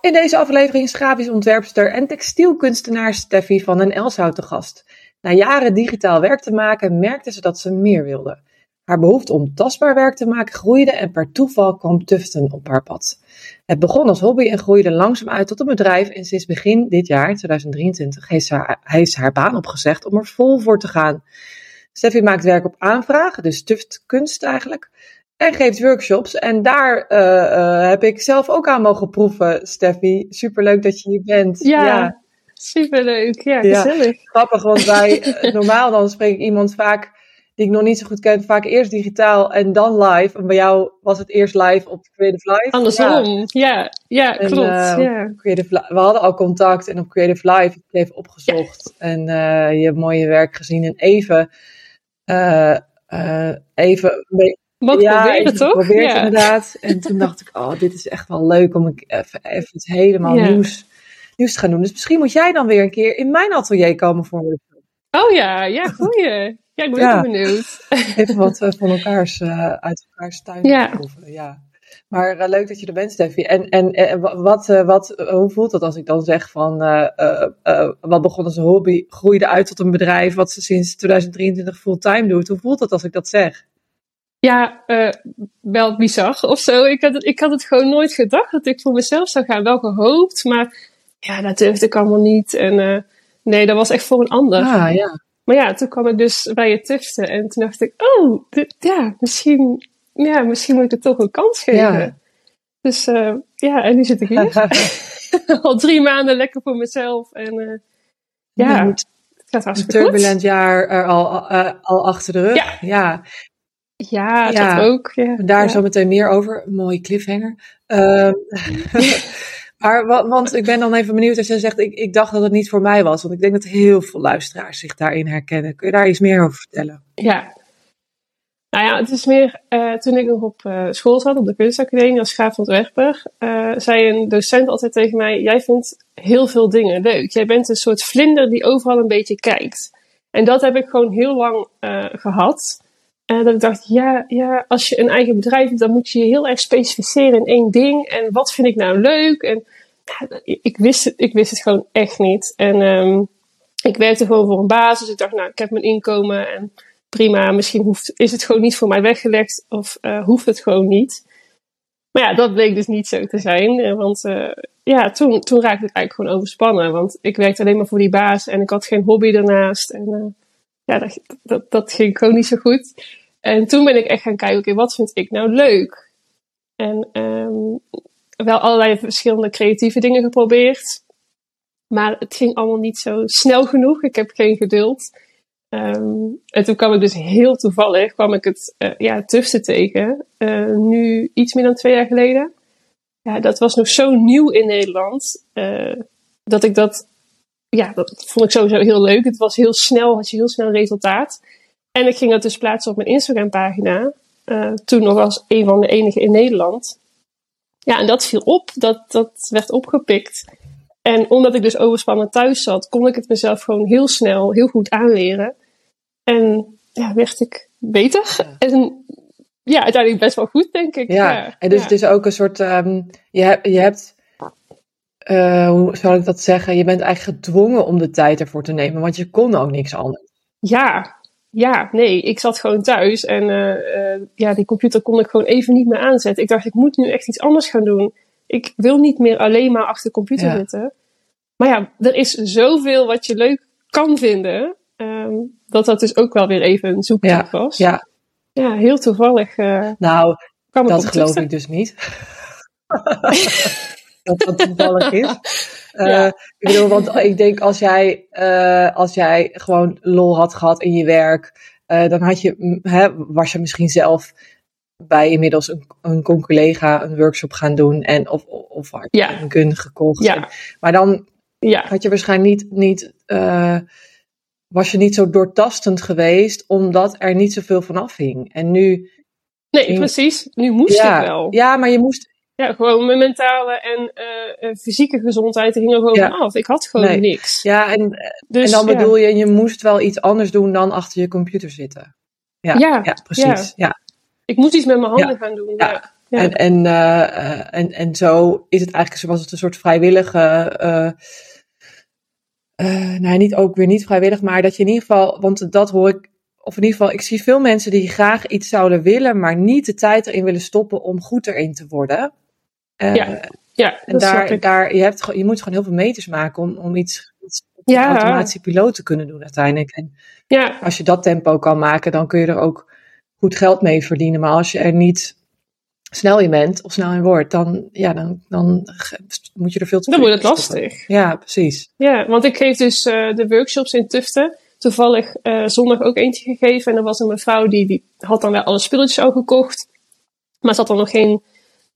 In deze aflevering is grafisch ontwerpster en textielkunstenaar Steffi van den Elshout te gast. Na jaren digitaal werk te maken merkte ze dat ze meer wilde. Haar behoefte om tastbaar werk te maken groeide en per toeval kwam Tuften op haar pad. Het begon als hobby en groeide langzaam uit tot een bedrijf en sinds begin dit jaar, 2023, heeft ze haar, baan opgezegd om er vol voor te gaan. Steffi maakt werk op aanvraag, dus tuft kunst eigenlijk. En geeft workshops. En daar uh, uh, heb ik zelf ook aan mogen proeven, Steffi. Superleuk dat je hier bent. Ja, ja. superleuk. Ja, gezellig. Ja, grappig, want wij, normaal dan spreek ik iemand vaak die ik nog niet zo goed ken, vaak eerst digitaal en dan live. En bij jou was het eerst live op Creative Live. Andersom, ja, ja, en, klopt. Uh, ja. Creative, we hadden al contact en op Creative Live heb ik even opgezocht. Ja. En je hebt mooie werk gezien en even, even wat ja, proberen, toch? Ja. inderdaad. En toen dacht ik, oh, dit is echt wel leuk om even, even iets helemaal ja. nieuws, nieuws te gaan doen. Dus misschien moet jij dan weer een keer in mijn atelier komen voor me. Oh ja, ja, goeie. Ja, ik ben ja. benieuwd. Even wat uh, van elkaars, uh, uit elkaars tuin ja. proeven. Ja. Maar uh, leuk dat je er bent, Steffi. En, en wat, wat, hoe voelt dat als ik dan zeg van wat begon als een hobby, groeide uit tot een bedrijf wat ze sinds 2023 fulltime doet? Hoe voelt dat als ik dat zeg? Ja, uh, wel bizar of zo. Ik had, het, ik had het gewoon nooit gedacht dat ik voor mezelf zou gaan. Wel gehoopt, maar ja, dat durfde ik allemaal niet. En uh, nee, dat was echt voor een ander. Ah, ja. Maar ja, toen kwam ik dus bij je tuften en toen dacht ik, oh, dit, ja, misschien, ja, misschien moet ik het toch een kans geven. Ja. Dus uh, ja, en nu zit ik hier. Al drie maanden lekker voor mezelf. En ja, het gaat hartstikke Een turbulent jaar er al, al achter de rug. Ja. ja. Ja, ja, dat ook. Ja. Daar ja. zo meteen meer over. Mooie cliffhanger. Uh, maar, want ik ben dan even benieuwd als je zegt, ik, ik dacht dat het niet voor mij was. Want ik denk dat heel veel luisteraars zich daarin herkennen. Kun je daar iets meer over vertellen? Ja. Nou ja, het is meer, uh, toen ik nog op uh, school zat, op de kunstacademie als schaafontwerper, uh, zei een docent altijd tegen mij, jij vindt heel veel dingen leuk. Jij bent een soort vlinder die overal een beetje kijkt. En dat heb ik gewoon heel lang gehad. En dat ik dacht, ja, ja, als je een eigen bedrijf hebt, dan moet je je heel erg specificeren in één ding. En wat vind ik nou leuk? En ik, wist het, ik wist het gewoon echt niet. En um, ik werkte gewoon voor een basis. Dus ik dacht, nou, ik heb mijn inkomen en prima. Misschien hoeft, is het gewoon niet voor mij weggelegd of uh, hoeft het gewoon niet. Maar ja, dat bleek dus niet zo te zijn. Want uh, ja, toen, toen raakte ik eigenlijk gewoon overspannen. Want ik werkte alleen maar voor die baas en ik had geen hobby daarnaast. En uh, ja, dat, dat, ging gewoon niet zo goed. En toen ben ik echt gaan kijken, oké, wat vind ik nou leuk? En um, wel allerlei verschillende creatieve dingen geprobeerd. Maar het ging allemaal niet zo snel genoeg. Ik heb geen geduld. Um, en toen kwam ik dus heel toevallig, kwam ik het uh, ja, tussen tegen. Uh, nu iets meer dan twee jaar geleden. Ja, dat was nog zo nieuw in Nederland. Uh, dat ik dat, ja, dat vond ik sowieso heel leuk. Het was heel snel, had je heel snel resultaat. En ik ging dat dus plaatsen op mijn Instagram pagina. Uh, toen nog als een van de enige in Nederland. Ja, en dat viel op. Dat, dat werd opgepikt. En omdat ik dus overspannen thuis zat, kon ik het mezelf gewoon heel snel, heel goed aanleren. En ja, werd ik beter. Ja. En ja, uiteindelijk best wel goed, denk ik. Ja, ja. en dus ja. het is ook een soort, um, je, hebt, je hebt, uh, hoe zou ik dat zeggen? Je bent eigenlijk gedwongen om de tijd ervoor te nemen, want je kon ook niks anders. Ja, ja, nee, ik zat gewoon thuis en uh, uh, ja, die computer kon ik gewoon even niet meer aanzetten. Ik dacht, ik moet nu echt iets anders gaan doen. Ik wil niet meer alleen maar achter de computer ja. zitten. Maar ja, er is zoveel wat je leuk kan vinden, um, dat dat dus ook wel weer even een zoektocht ja. was. Ja. ja, heel toevallig. Uh, nou, dat geloof ik dus niet. dat dat toevallig is. Uh, ja. Ik bedoel, want ik denk als jij, uh, als jij gewoon lol had gehad in je werk, uh, dan had je, hè, was je misschien zelf bij inmiddels een, een collega een workshop gaan doen. En of, of had je Ja. een gun gekocht. Ja. En- maar dan Ja, had je waarschijnlijk niet, niet eh, was je niet zo doortastend geweest, omdat er niet zoveel van afhing. En nu, nee, precies. Nu moest ja, ik wel. ja, maar je moest, Ja, gewoon mijn mentale en eh, eh, fysieke gezondheid die gingen gewoon Ja. af. Ik had gewoon Nee. niks. ja, en, Dus, en dan ja. bedoel je, je moest wel iets anders doen dan achter je computer zitten. Ja, Ja, ja, precies. Ja. Ik moet iets met mijn handen gaan doen. Ja. En, en, eh, en, en zo is het eigenlijk, zoals het een soort vrijwillige, eh, nou niet ook weer niet vrijwillig, maar dat je in ieder geval, want dat hoor ik, of in ieder geval, ik zie veel mensen die graag iets zouden willen, maar niet de tijd erin willen stoppen om goed erin te worden. Eh, Ja, Ja, en daar, daar, je, hebt, je moet gewoon heel veel meters maken om, om iets, iets op Ja. automatische piloot te kunnen doen uiteindelijk. En Ja, als je dat tempo kan maken, dan kun je er ook goed geld mee verdienen. Maar als je er niet snel in bent of snel in wordt, dan, ja, dan, dan moet je er veel te dan wordt het stoppen. lastig. Ja, precies. Ja, want ik geef dus eh, de workshops in Tuften. Toevallig eh, zondag ook eentje gegeven. En er was een mevrouw die, die had dan wel alle spulletjes al gekocht. Maar ze had dan nog geen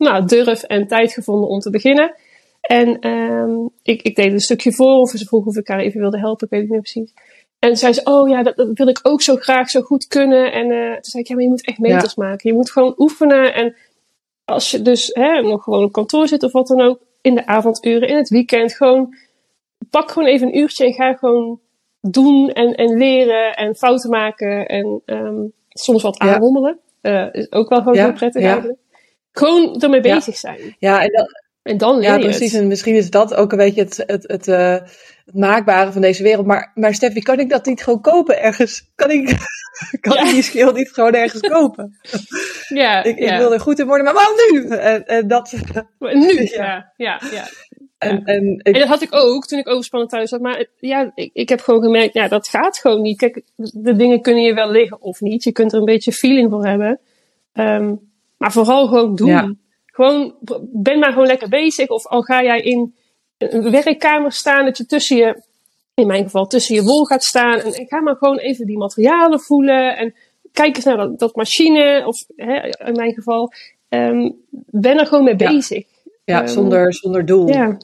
nou, durf en tijd gevonden om te beginnen. En ehm, ik, ik deed een stukje voor. Of ze vroeg of ik haar even wilde helpen. Ik weet het niet precies. En zei ze, oh ja, dat, dat wil ik ook zo graag zo goed kunnen. En eh, toen zei ik, ja, maar je moet echt meters maken. Je moet gewoon oefenen. En als je dus hè, nog gewoon op kantoor zit of wat dan ook. In de avonduren, in het weekend. Gewoon pak gewoon even een uurtje en ga gewoon doen en, en leren en fouten maken en ehm, soms wat Ja. aanrommelen. Eh, is ook wel gewoon Ja, heel prettig ja. eigenlijk. Gewoon ermee bezig zijn. Ja, en dat, En dan leer ja je precies. het. En misschien is dat ook een beetje het, het, het, eh, het maakbare van deze wereld. Maar, maar Steffi, kan ik dat niet gewoon kopen ergens? Kan ik, kan Ja. ik die skill niet gewoon ergens kopen? Ja, Ik, ja. ik wil er goed in worden, maar waarom nu? En, en dat... Nu, Ja. ja. Ja, En, en En ik, dat had ik ook toen ik overspannen thuis zat. Maar ja, ik, ik heb gewoon gemerkt, ja, dat gaat gewoon niet. Kijk, de dingen kunnen je wel liggen of niet. Je kunt er een beetje feeling voor hebben. Ehm, maar vooral gewoon doen. Ja. Gewoon, ben maar gewoon lekker bezig. Of al ga jij in een werkkamer staan, dat je tussen je, in mijn geval, tussen je wol gaat staan. En, en ga maar gewoon even die materialen voelen. En kijk eens naar dat, dat machine. Of hè, in mijn geval, em, ben er gewoon mee bezig. ja, ehm, zonder, zonder doel. Ja.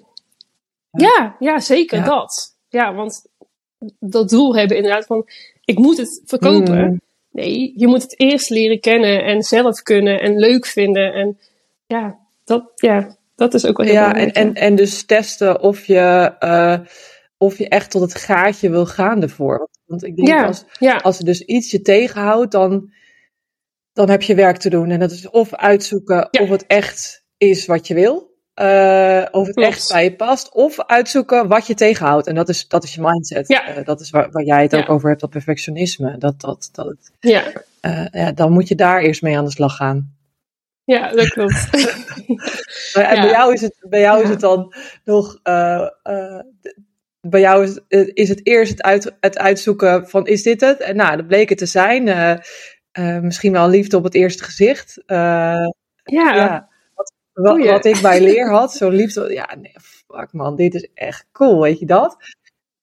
Ja, ja, zeker Ja. dat. Ja, want dat doel hebben inderdaad van, ik moet het verkopen. Mm. Nee, je moet het eerst leren kennen en zelf kunnen en leuk vinden. En ja, dat, ja, dat is ook wel heel Ja, en, belangrijk. en, en dus testen of je, eh, of je echt tot het gaatje wil gaan ervoor. Want, want ik denk ja, als, ja, als er dus iets je tegenhoudt, dan, dan heb je werk te doen. En dat is of uitzoeken Ja. of het echt is wat je wil. Eh, of het Klopt. echt bij je past. Of uitzoeken wat je tegenhoudt. En dat is, dat is je mindset. Ja. Eh, dat is waar, waar jij het Ja. ook over hebt, dat perfectionisme. Dat, dat, dat, ja, eh, ja, dan moet je daar eerst mee aan de slag gaan. ja, dat klopt. En bij jou is het, bij jou is het dan nog. bij jou is, is het eerst het, uit, het uitzoeken van is dit het? En nou, dat bleek het te zijn. Misschien wel liefde op het eerste gezicht. Ja. Wat, ik bij leer had, zo liefde. Ja, nee, fuck man, dit is echt cool, weet je dat?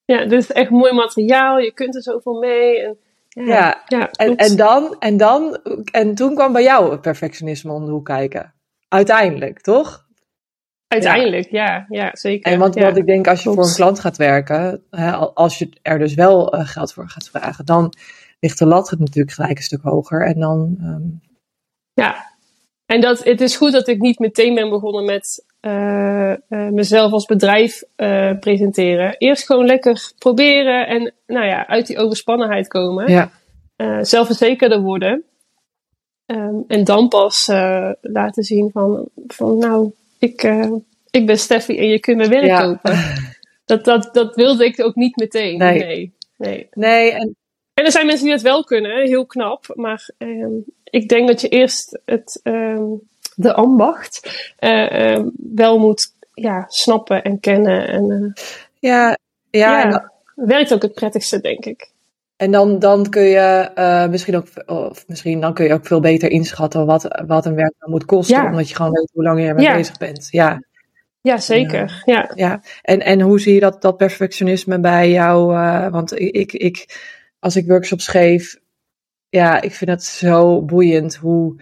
ja, dit is echt mooi materiaal. Je kunt er zoveel mee. En, ja, Ja, ja, En, en, dan, en dan, en toen kwam bij jou het perfectionisme om de hoek kijken. Uiteindelijk, toch? Uiteindelijk, ja, ja, zeker. En want wat ik denk, als je klopt. voor een klant gaat werken, hè, al- als je er dus wel eh, geld voor gaat vragen, dan ligt de lat natuurlijk gelijk een stuk hoger. En dan, ehm, Ja, en dat, het is goed dat ik niet meteen ben begonnen met eh, eh, mezelf als bedrijf eh, presenteren. Eerst gewoon lekker proberen en nou ja, uit die overspannenheid komen. ja, zelfverzekerder worden. Ehm, en dan pas laten zien van, van nou, ik, ik ben Steffi en je kunt werk Ja. kopen. Dat, dat, dat wilde ik ook niet meteen. Nee. nee. nee. nee, en En er zijn mensen die dat wel kunnen, heel knap. Maar ehm, ik denk dat je eerst het, ehm, de ambacht eh, ehm, wel moet ja, snappen en kennen. En eh, ja, ja, dan, werkt ook het prettigste, denk ik. en dan, dan kun je eh, misschien ook, of misschien dan kun je ook veel beter inschatten wat, wat een werk dan moet kosten, Ja. omdat je gewoon weet hoe lang je ermee bezig bent. Ja, Ja, zeker. Ja. ja. En, en hoe zie je dat, dat perfectionisme bij jou? eh, want ik, ik, ik, als ik workshops geef, ja, ik vind het zo boeiend hoe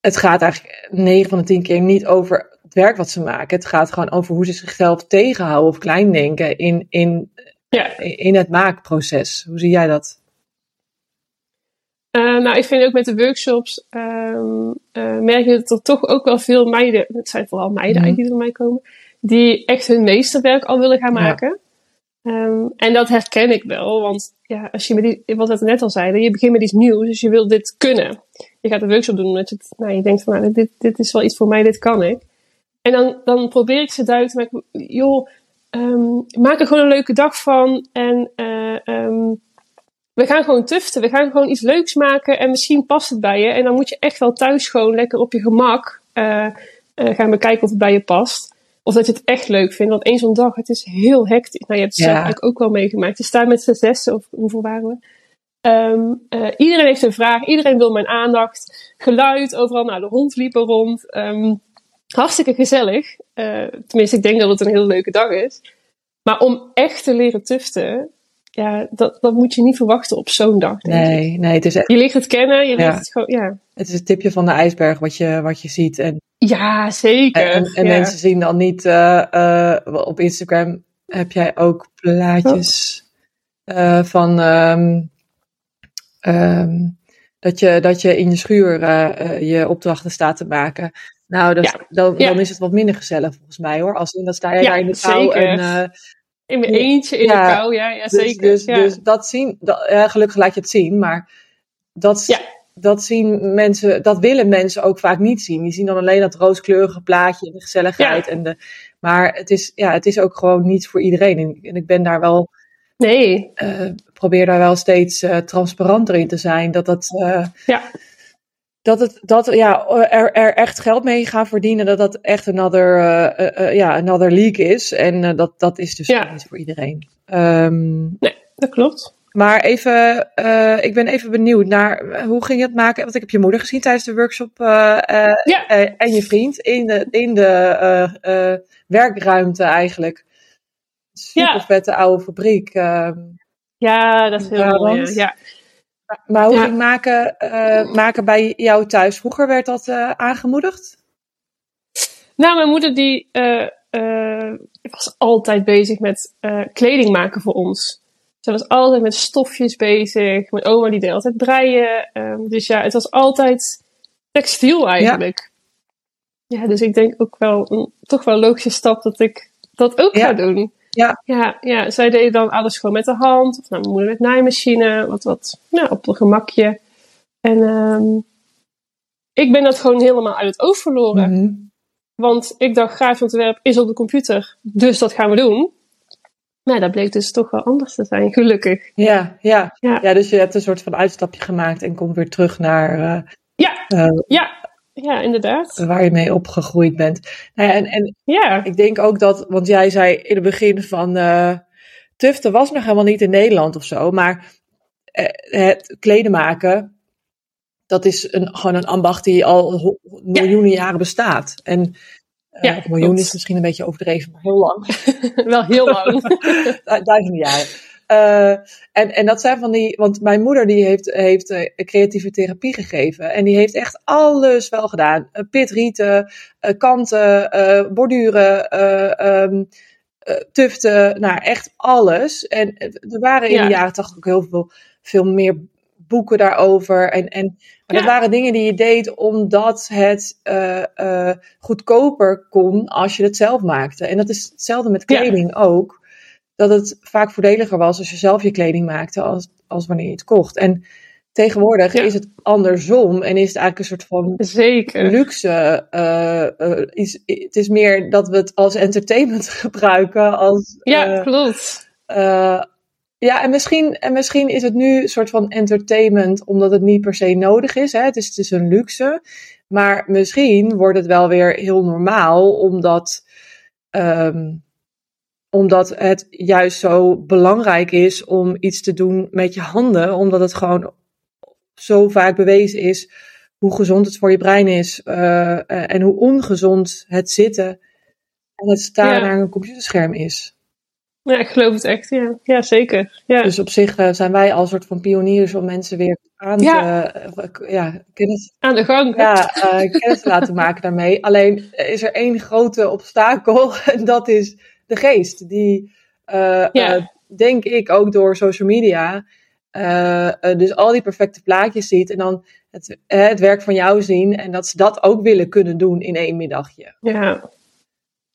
het gaat eigenlijk 9 van de 10 keer niet over het werk wat ze maken. Het gaat gewoon over hoe ze zichzelf tegenhouden of klein denken in, in, Ja. in het maakproces. Hoe zie jij dat? Eh, nou, ik vind ook met de workshops, eh, merk je dat er toch ook wel veel meiden, het zijn vooral meiden Mhm. eigenlijk die door mij komen, die echt hun meesterwerk al willen gaan Ja. Ehm, en dat herken ik wel, want ja, als je met die, wat we net al zeiden, je begint met iets nieuws, dus je wil dit kunnen. Je gaat een workshop doen omdat je, nou, je denkt van, nou, dit, dit is wel iets voor mij, dit kan ik. En dan, dan probeer ik ze duidelijk te maken, joh, ehm, maak er gewoon een leuke dag van en eh, ehm, we gaan gewoon tuften. We gaan gewoon iets leuks maken en misschien past het bij je. En dan moet je echt wel thuis gewoon lekker op je gemak eh, eh, gaan bekijken of het bij je past. Of dat je het echt leuk vindt. Want één zo'n dag, het is heel hectisch. Nou, je hebt het Ja. zelf eigenlijk ook wel meegemaakt. Je staat met z'n zessen, of hoeveel waren we? Ehm, eh, iedereen heeft een vraag. Iedereen wil mijn aandacht. Geluid overal. Nou, de hond liep er rond. Ehm, hartstikke gezellig. Eh, tenminste, ik denk dat het een hele leuke dag is. Maar om echt te leren tuften, ja, dat, dat moet je niet verwachten op zo'n dag. Denk ik. Nee, nee het, is echt, Je leert het kennen, je Ja. het gewoon, ja. het is het tipje van de ijsberg wat je, wat je ziet. En, Ja, zeker. en, en ja. mensen zien dan niet... eh, eh, op Instagram heb jij ook plaatjes eh, van... ehm, ehm, dat, je, dat je in je schuur je opdrachten staat te maken. Nou, dat, Ja. dan, dan is het wat minder gezellig volgens mij hoor. Als in, dan sta jij Ja, daar in de kou en... In mijn eentje in Ja. de kou, ja, ja Dus, zeker. dus, ja. dus dat zien, dat, ja, gelukkig laat je het zien, maar dat, dat zien mensen, dat willen mensen ook vaak niet zien. Die zien dan alleen dat rooskleurige plaatje en de gezelligheid. En de, maar het is, ja, het is ook gewoon niet voor iedereen. En, en ik ben daar wel, Nee, eh, probeer daar wel steeds eh, transparanter in te zijn. Dat dat, eh, ja. Dat het, dat, ja, er, er echt geld mee gaan verdienen, dat dat echt another, eh, eh, ja, another league is. En dat, dat is dus Ja. niet voor iedereen. Ehm, dat klopt. maar even, ik ben even benieuwd naar hoe ging het maken? Want ik heb je moeder gezien tijdens de workshop Ja, en je vriend in de, in de werkruimte eigenlijk. Super Ja. vette oude fabriek. ehm. ja dat is heel mooi. Ja. Maar hoe Ja. maken, eh, maken bij jou thuis? Vroeger werd dat eh, aangemoedigd? Nou, mijn moeder die eh, was altijd bezig met kleding maken voor ons. Ze was altijd met stofjes bezig. Mijn oma die deed altijd breien. Ehm, dus ja, het was altijd textiel eigenlijk. Ja, dus ik denk ook wel een, toch wel een logische stap dat ik dat ook Ja. ga doen. Ja. Ja, ja, zij deed dan alles gewoon met de hand. Of nou, mijn moeder met naaimachine. Wat, wat nou, op een gemakje. En ehm, ik ben dat gewoon helemaal uit het oog verloren. Mhm. Want ik dacht, grafisch ontwerp is op de computer, dus dat gaan we doen. Nou, dat bleek dus toch wel anders te zijn, gelukkig. ja, ja. Ja. ja, dus je hebt een soort van uitstapje gemaakt en komt weer terug naar eh, Ja, eh, ja, ja, inderdaad. waar je mee opgegroeid bent. Nou ja, en, en Ja, Ik denk ook dat, want jij zei in het begin van uh, tuften was nog helemaal niet in Nederland of zo, maar uh, het kleden maken, dat is een, gewoon een ambacht die al miljoenen ja. jaren bestaat. En uh, ja, miljoen is misschien een beetje overdreven, maar heel lang. Wel heel lang. Duizenden jaren. Uh, en, en dat zijn van die, want mijn moeder die heeft, heeft uh, creatieve therapie gegeven. En die heeft echt alles wel gedaan. Uh, pitrieten, kanten, borduren, um, tuften, nou echt alles. En er waren in ja. de jaren tachtig ook heel veel, veel meer boeken daarover. En, en, maar ja. dat waren dingen die je deed omdat het uh, goedkoper kon als je het zelf maakte. En dat is hetzelfde met kleding ja. ook dat het vaak voordeliger was als je zelf je kleding maakte als, als wanneer je het kocht. En tegenwoordig ja. is het andersom en is het eigenlijk een soort van Zeker. luxe. Uh, uh, is, het is meer dat we het als entertainment gebruiken. Als, ja, klopt. Uh, ja, en misschien, en misschien is het nu een soort van entertainment omdat het niet per se nodig is. Hè? Het, is het is een luxe. Maar misschien wordt het wel weer heel normaal omdat... Um, omdat het juist zo belangrijk is om iets te doen met je handen. Omdat het gewoon zo vaak bewezen is hoe gezond het voor je brein is. Uh, en hoe ongezond het zitten en het staan ja. naar een computerscherm is. Ja, ik geloof het echt, ja. Ja, zeker. Ja. Dus op zich uh, zijn wij als soort van pioniers om mensen weer aan Ja. te, ja, kennis, Aan de gang. ja, eh, kennis te laten maken daarmee. Alleen is er één grote obstakel en dat is de geest. Die, eh, Ja. eh, denk ik, ook door social media, eh, dus al die perfecte plaatjes ziet en dan het, het werk van jou zien en dat ze dat ook willen kunnen doen in één middagje. Ja.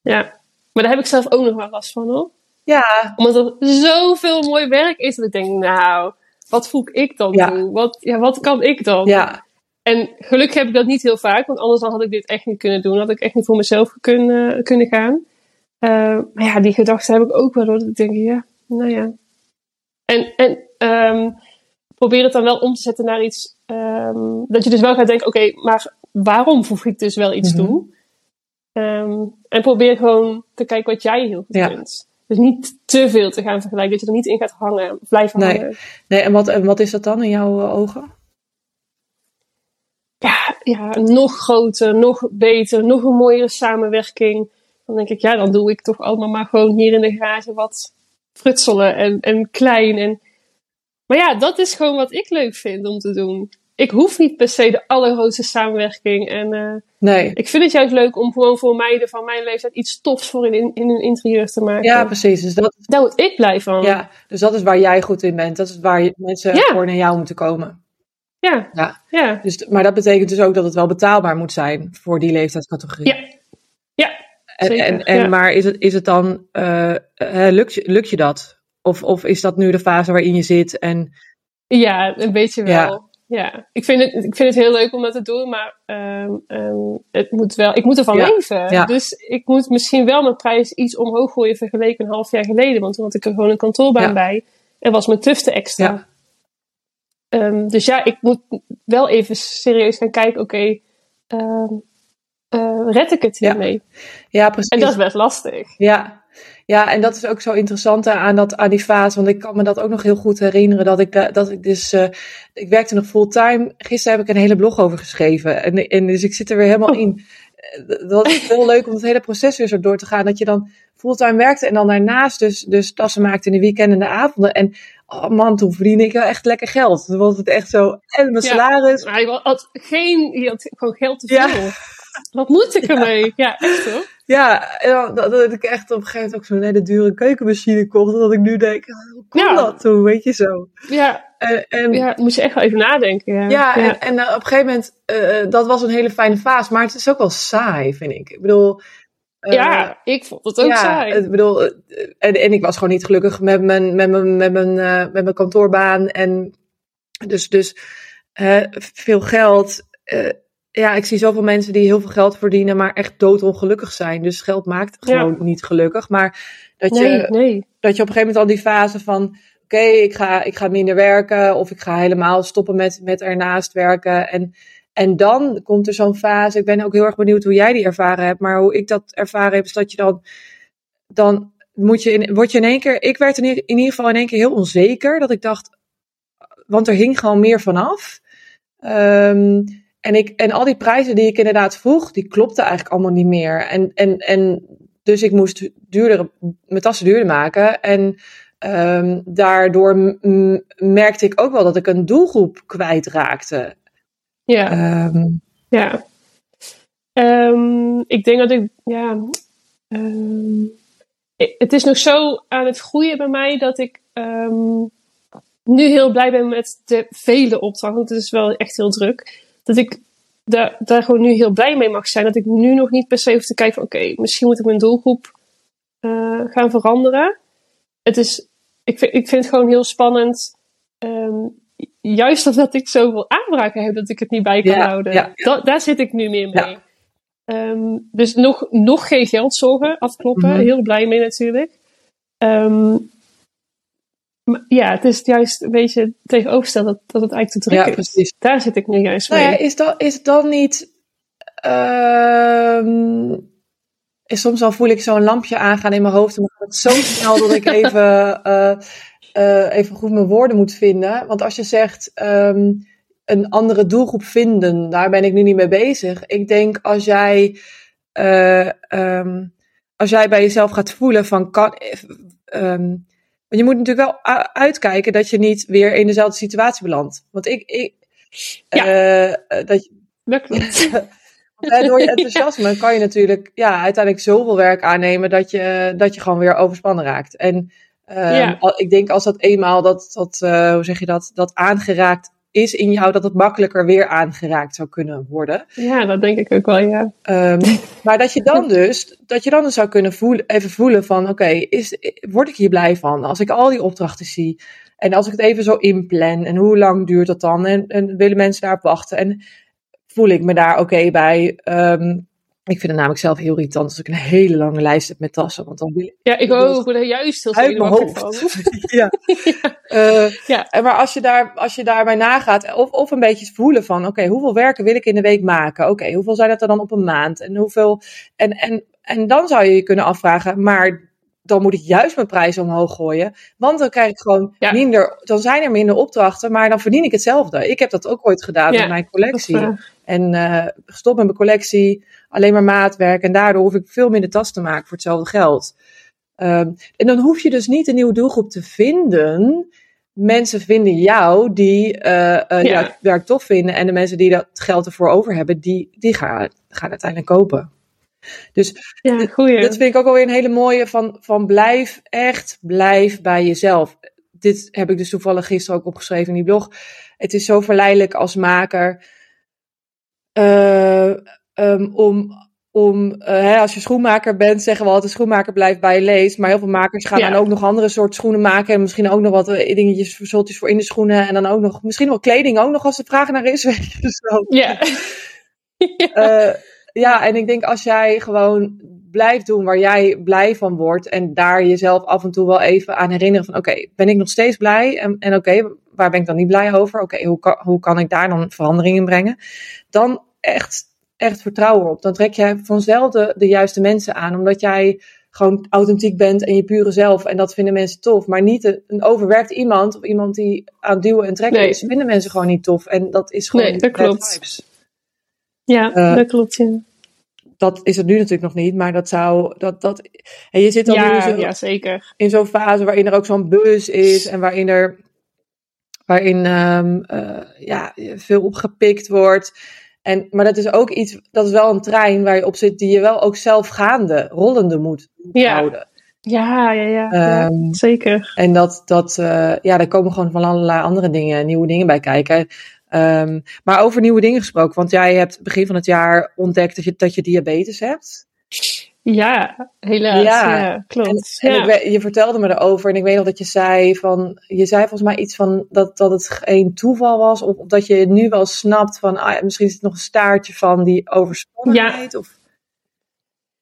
Ja. Maar daar heb ik zelf ook nog wel last van, hoor. Ja, Omdat er zoveel mooi werk is dat ik denk, nou, wat voel ik dan Ja. toe? Wat, ja, wat kan ik dan? ja, En gelukkig heb ik dat niet heel vaak, want anders dan had ik dit echt niet kunnen doen. Had ik echt niet voor mezelf kunnen, kunnen gaan. Eh, maar ja, die gedachten heb ik ook wel, hoor. Dat ik denk, ja, nou ja. En, en ehm, probeer het dan wel om te zetten naar iets, ehm, dat je dus wel gaat denken, oké, maar waarom voeg ik dus wel iets Mhm. toe? Ehm, en probeer gewoon te kijken wat jij heel goed Ja. kunt. Dus niet te veel te gaan vergelijken, dat je er niet in gaat hangen, blijven Nee. hangen. nee, en wat, en wat is dat dan in jouw eh, ogen? ja, ja, nog groter, nog beter, nog een mooiere samenwerking. Dan denk ik, ja, dan doe ik toch allemaal maar gewoon hier in de garage wat frutselen en, en klein. En... Maar ja, dat is gewoon wat ik leuk vind om te doen. Ik hoef niet per se de allergrootste samenwerking. En eh, Nee, ik vind het juist leuk om gewoon voor meiden van mijn leeftijd iets tofs voor in, in, in hun interieur te maken. ja, precies. Dus dat, Daar word ik blij van. ja, dus dat is waar jij goed in bent. Dat is waar mensen Ja. voor naar jou moeten komen. ja. Ja. ja. Dus, maar dat betekent dus ook dat het wel betaalbaar moet zijn voor die leeftijdscategorie. Ja. En, zeker, en, en, ja. Maar is het, is het dan, eh, lukt, je, lukt je dat? Of, of is dat nu de fase waarin je zit? En, Ja, een beetje wel. Ja. Ja. Ik, vind het, ik vind het heel leuk om dat te doen, maar ehm, ehm, het moet wel, ik moet ervan Ja. leven. Dus ik moet misschien wel mijn prijs iets omhoog gooien vergeleken een half jaar geleden. Want toen had ik er gewoon een kantoorbaan bij en was mijn tufte extra. Ehm, dus ja, ik moet wel even serieus gaan kijken, oké, eh, red ik het Ja. hiermee? ja, precies. En dat is best lastig. Ja. ja, en dat is ook zo interessant aan, dat, aan die fase. Want ik kan me dat ook nog heel goed herinneren. Dat ik, da- dat ik dus. eh, ik werkte nog fulltime. Gisteren heb ik een hele blog over geschreven. En, en dus ik zit er weer helemaal Oh. in. Eh, Dat is heel leuk om het hele proces weer zo door te gaan. Dat je dan fulltime werkte en dan daarnaast dus, dus tassen maakte in de weekenden en de avonden. En oh man, toen verdiende ik wel echt lekker geld. Toen was het echt zo. En mijn Ja. salaris. Maar hij had geen, je had gewoon geld te Ja. Wat moet ik ermee? Ja, echt hoor. Ja, en dan, dat, dat ik echt op een gegeven moment ook zo'n hele dure keukenmachine kocht. Dat ik nu denk, ah, hoe kon Ja. dat toen? Weet je zo. Ja, En, en, ja, moet je echt wel even nadenken. Ja, Ja, ja. en, en eh, op een gegeven moment, eh, dat was een hele fijne fase, maar het is ook wel saai, vind ik. Ik bedoel, eh, Ja, ik vond het ook ja, saai. Ik bedoel, eh, en, en ik was gewoon niet gelukkig met mijn, met mijn, met mijn, eh, met mijn kantoorbaan. En dus, dus eh, veel geld. Ja, ik zie zoveel mensen die heel veel geld verdienen, maar echt doodongelukkig zijn. Dus geld maakt Ja. gewoon niet gelukkig. Maar dat je, nee. dat je op een gegeven moment al die fase van... Oké, ik, ga, ik ga minder werken of ik ga helemaal stoppen met, met ernaast werken. En, en dan komt er zo'n fase. Ik ben ook heel erg benieuwd hoe jij die ervaren hebt. Maar hoe ik dat ervaren heb, is dat je dan... Dan moet je in, word je in één keer... Ik werd in, ieder- in ieder geval in één keer heel onzeker. Dat ik dacht... Want er hing gewoon meer vanaf. Ehm en, ik, en al die prijzen die ik inderdaad vroeg, die klopten eigenlijk allemaal niet meer. En, en, en dus ik moest duurder, mijn tassen duurder maken. En ehm, daardoor merkte ik ook wel dat ik een doelgroep kwijtraakte. Ja, Ehm ja. Ehm, ik denk dat ik, ja. het is nog zo aan het groeien bij mij dat ik nu heel blij ben met de vele opdrachten. Het is wel echt heel druk. Dat ik daar, daar gewoon nu heel blij mee mag zijn. Dat ik nu nog niet per se hoef te kijken van oké, misschien moet ik mijn doelgroep eh, gaan veranderen. Het is, ik, vind, ik vind het gewoon heel spannend. ehm, juist omdat ik zoveel aanbraken heb dat ik het niet bij kan Ja, houden. ja, Da- daar zit ik nu meer mee. Ehm, dus nog, nog geen geldzorgen afkloppen. Mhm. Heel blij mee natuurlijk. Ehm, ja, het is juist een beetje tegenovergesteld dat, dat het eigenlijk te druk ja, is. precies. Daar zit ik nu juist Nou mee. ja, is, dat, is dan niet. ehm, is soms al voel ik zo'n lampje aangaan in mijn hoofd. En dan gaat het zo snel dat ik even, eh, eh, even goed mijn woorden moet vinden. Want als je zegt ehm, een andere doelgroep vinden, daar ben ik nu niet mee bezig. Ik denk als jij. eh, ehm, als jij bij jezelf gaat voelen van kan, ehm, je moet natuurlijk wel uitkijken dat je niet weer in dezelfde situatie belandt. Want ik, ik ja. Uh, dat, je, dat klopt. door je enthousiasme kan je natuurlijk ja, uiteindelijk zoveel werk aannemen dat je, dat je gewoon weer overspannen raakt. En um, ja. ik denk als dat eenmaal dat, dat uh, hoe zeg je dat, dat aangeraakt is in jou, dat het makkelijker weer aangeraakt zou kunnen worden. Ja, dat denk ik ook wel, ja. Um, maar dat je dan dus, dat je dan dus zou kunnen voelen, even voelen van, oké, is word ik hier blij van? Als ik al die opdrachten zie en als ik het even zo inplan en hoe lang duurt dat dan? En, en willen mensen daarop wachten? En voel ik me daar oké bij? Um, ik vind het namelijk zelf heel irritant als ik een hele lange lijst heb met tassen. Want dan wil ik, ja, ik ook. Juist heel uit mijn hoofd. ja. ja. Uh, ja. Maar als je, daar, als je daarbij nagaat, of, of een beetje voelen van: oké, hoeveel werken wil ik in de week maken? Oké, hoeveel zijn dat er dan op een maand? En hoeveel. En, en, en dan zou je je kunnen afvragen, maar dan moet ik juist mijn prijzen omhoog gooien. Want dan krijg ik gewoon minder, dan zijn er minder opdrachten, maar dan verdien ik hetzelfde. Ik heb dat ook ooit gedaan ja, met mijn collectie. En uh, gestopt met mijn collectie, alleen maar maatwerk. En daardoor hoef ik veel minder tas te maken voor hetzelfde geld. Um, en dan hoef je dus niet een nieuwe doelgroep te vinden. Mensen vinden jou die uh, uh, ja. werk tof vinden. En de mensen die dat geld ervoor over hebben, die, die gaan, gaan uiteindelijk kopen. Dus ja, dat vind ik ook alweer een hele mooie van, van blijf echt, blijf bij jezelf. Dit heb ik dus toevallig gisteren ook opgeschreven in die blog. Het is zo verleidelijk als maker uh, um, om, om uh, hè, als je schoenmaker bent, zeggen we altijd schoenmaker blijft bij je lees. Maar heel veel makers gaan ja. dan ook nog andere soort schoenen maken. En misschien ook nog wat uh, dingetjes, verzoltjes voor in de schoenen. En dan ook nog, misschien wel kleding ook nog als de vraag naar is. Weet je, zo. Ja. ja. Ja, en ik denk als jij gewoon blijft doen waar jij blij van wordt en daar jezelf af en toe wel even aan herinneren van oké, ben ik nog steeds blij en, en oké, waar ben ik dan niet blij over? Oké, hoe, kan, hoe kan ik daar dan verandering in brengen? Dan echt, echt vertrouwen op. Dan trek jij vanzelf de, de juiste mensen aan, omdat jij gewoon authentiek bent en je pure zelf. En dat vinden mensen tof. Maar niet een, overwerkt iemand of iemand die aan duwen en trekken nee. is, vinden mensen gewoon niet tof. En dat is gewoon nee, dat klopt. Ja, uh, dat klopt. Ja dat is het nu natuurlijk nog niet, maar dat zou. Dat, dat, en je zit dan ja, nu zo, ja, zeker. in zo'n fase waarin er ook zo'n bus is en waarin er waarin um, uh, ja, veel opgepikt wordt. En, maar dat is ook iets, dat is wel een trein waar je op zit die je wel ook zelf gaande, rollende moet ja. houden. Ja, ja, ja, um, ja zeker. En dat, dat uh, ja, daar komen gewoon van allerlei andere dingen, nieuwe dingen bij kijken. Um, maar over nieuwe dingen gesproken, want jij hebt begin van het jaar ontdekt dat je, dat je diabetes hebt. Ja, helaas. Ja, ja klopt. En, en ja. Ik weet, je vertelde me erover en ik weet nog dat je zei van, je zei volgens mij iets van dat, dat het geen toeval was, of, of dat je nu wel snapt van, ah, misschien is het nog een staartje van die overspannenheid. Ja. Of...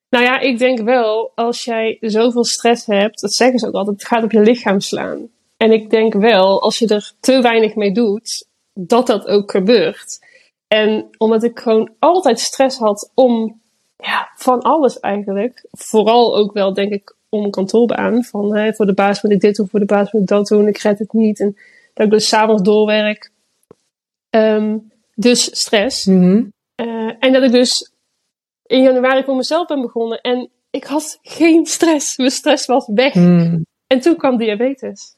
Nou ja, ik denk wel, als jij zoveel stress hebt, dat zeggen ze ook altijd, het gaat op je lichaam slaan. En ik denk wel, als je er te weinig mee doet, dat dat ook gebeurt. En omdat ik gewoon altijd stress had om ja, van alles eigenlijk. Vooral ook wel, denk ik, om een kantoorbaan. Van hè, voor de baas moet ik dit doen, voor de baas moet ik dat doen. Ik red het niet. En dat ik dus s'avonds doorwerk. Um, dus stress. Mm-hmm. Uh, en dat ik dus in januari voor mezelf ben begonnen. En ik had geen stress. Mijn stress was weg. Mm. En toen kwam diabetes.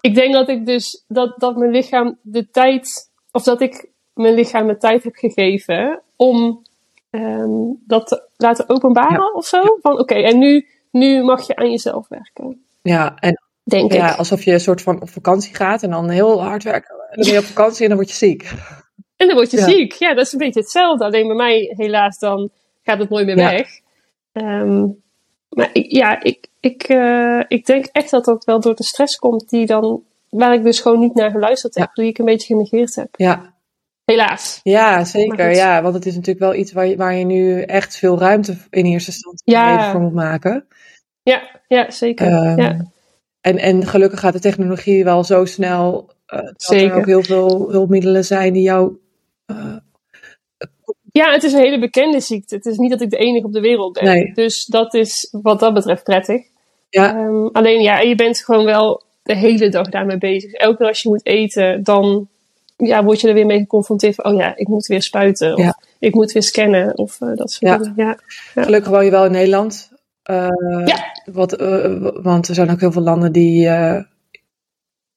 Ik denk dat ik dus dat, dat mijn lichaam de tijd, of dat ik mijn lichaam de tijd heb gegeven om um, dat te laten openbaren Ja. of zo. Van oké, en nu, nu mag je aan jezelf werken. Ja, en Denk ja, ik. alsof je een soort van op vakantie gaat en dan heel hard werken. En dan ben je op vakantie en dan word je ziek. En dan word je Ja. ziek. Ja, dat is een beetje hetzelfde. Alleen bij mij, helaas, dan gaat het nooit meer Ja. weg. Ehm, maar ik, ja, ik, ik, eh, ik denk echt dat dat wel door de stress komt die dan, waar ik dus gewoon niet naar geluisterd heb, die ik een beetje genegeerd heb. Ja, Helaas. ja zeker. Ja, want het is natuurlijk wel iets waar je, waar je nu echt veel ruimte in eerste instantie Ja. voor moet maken. Ja, ja zeker. Ehm, ja. en, en gelukkig gaat de technologie wel zo snel eh, dat Zeker. er ook heel veel hulpmiddelen zijn die jou. eh, ja, het is een hele bekende ziekte. Het is niet dat ik de enige op de wereld ben. Nee. Dus dat is wat dat betreft prettig. ja, Ehm, alleen ja, je bent gewoon wel de hele dag daarmee bezig. Elke keer als je moet eten, dan ja, word je er weer mee geconfronteerd van, oh ja, ik moet weer spuiten. Of Ja. ik moet weer scannen. Of eh, dat soort Ja. dingen. Ja. Ja. gelukkig woon je wel in Nederland. Uh, Ja. wat, uh, want er zijn ook heel veel landen die,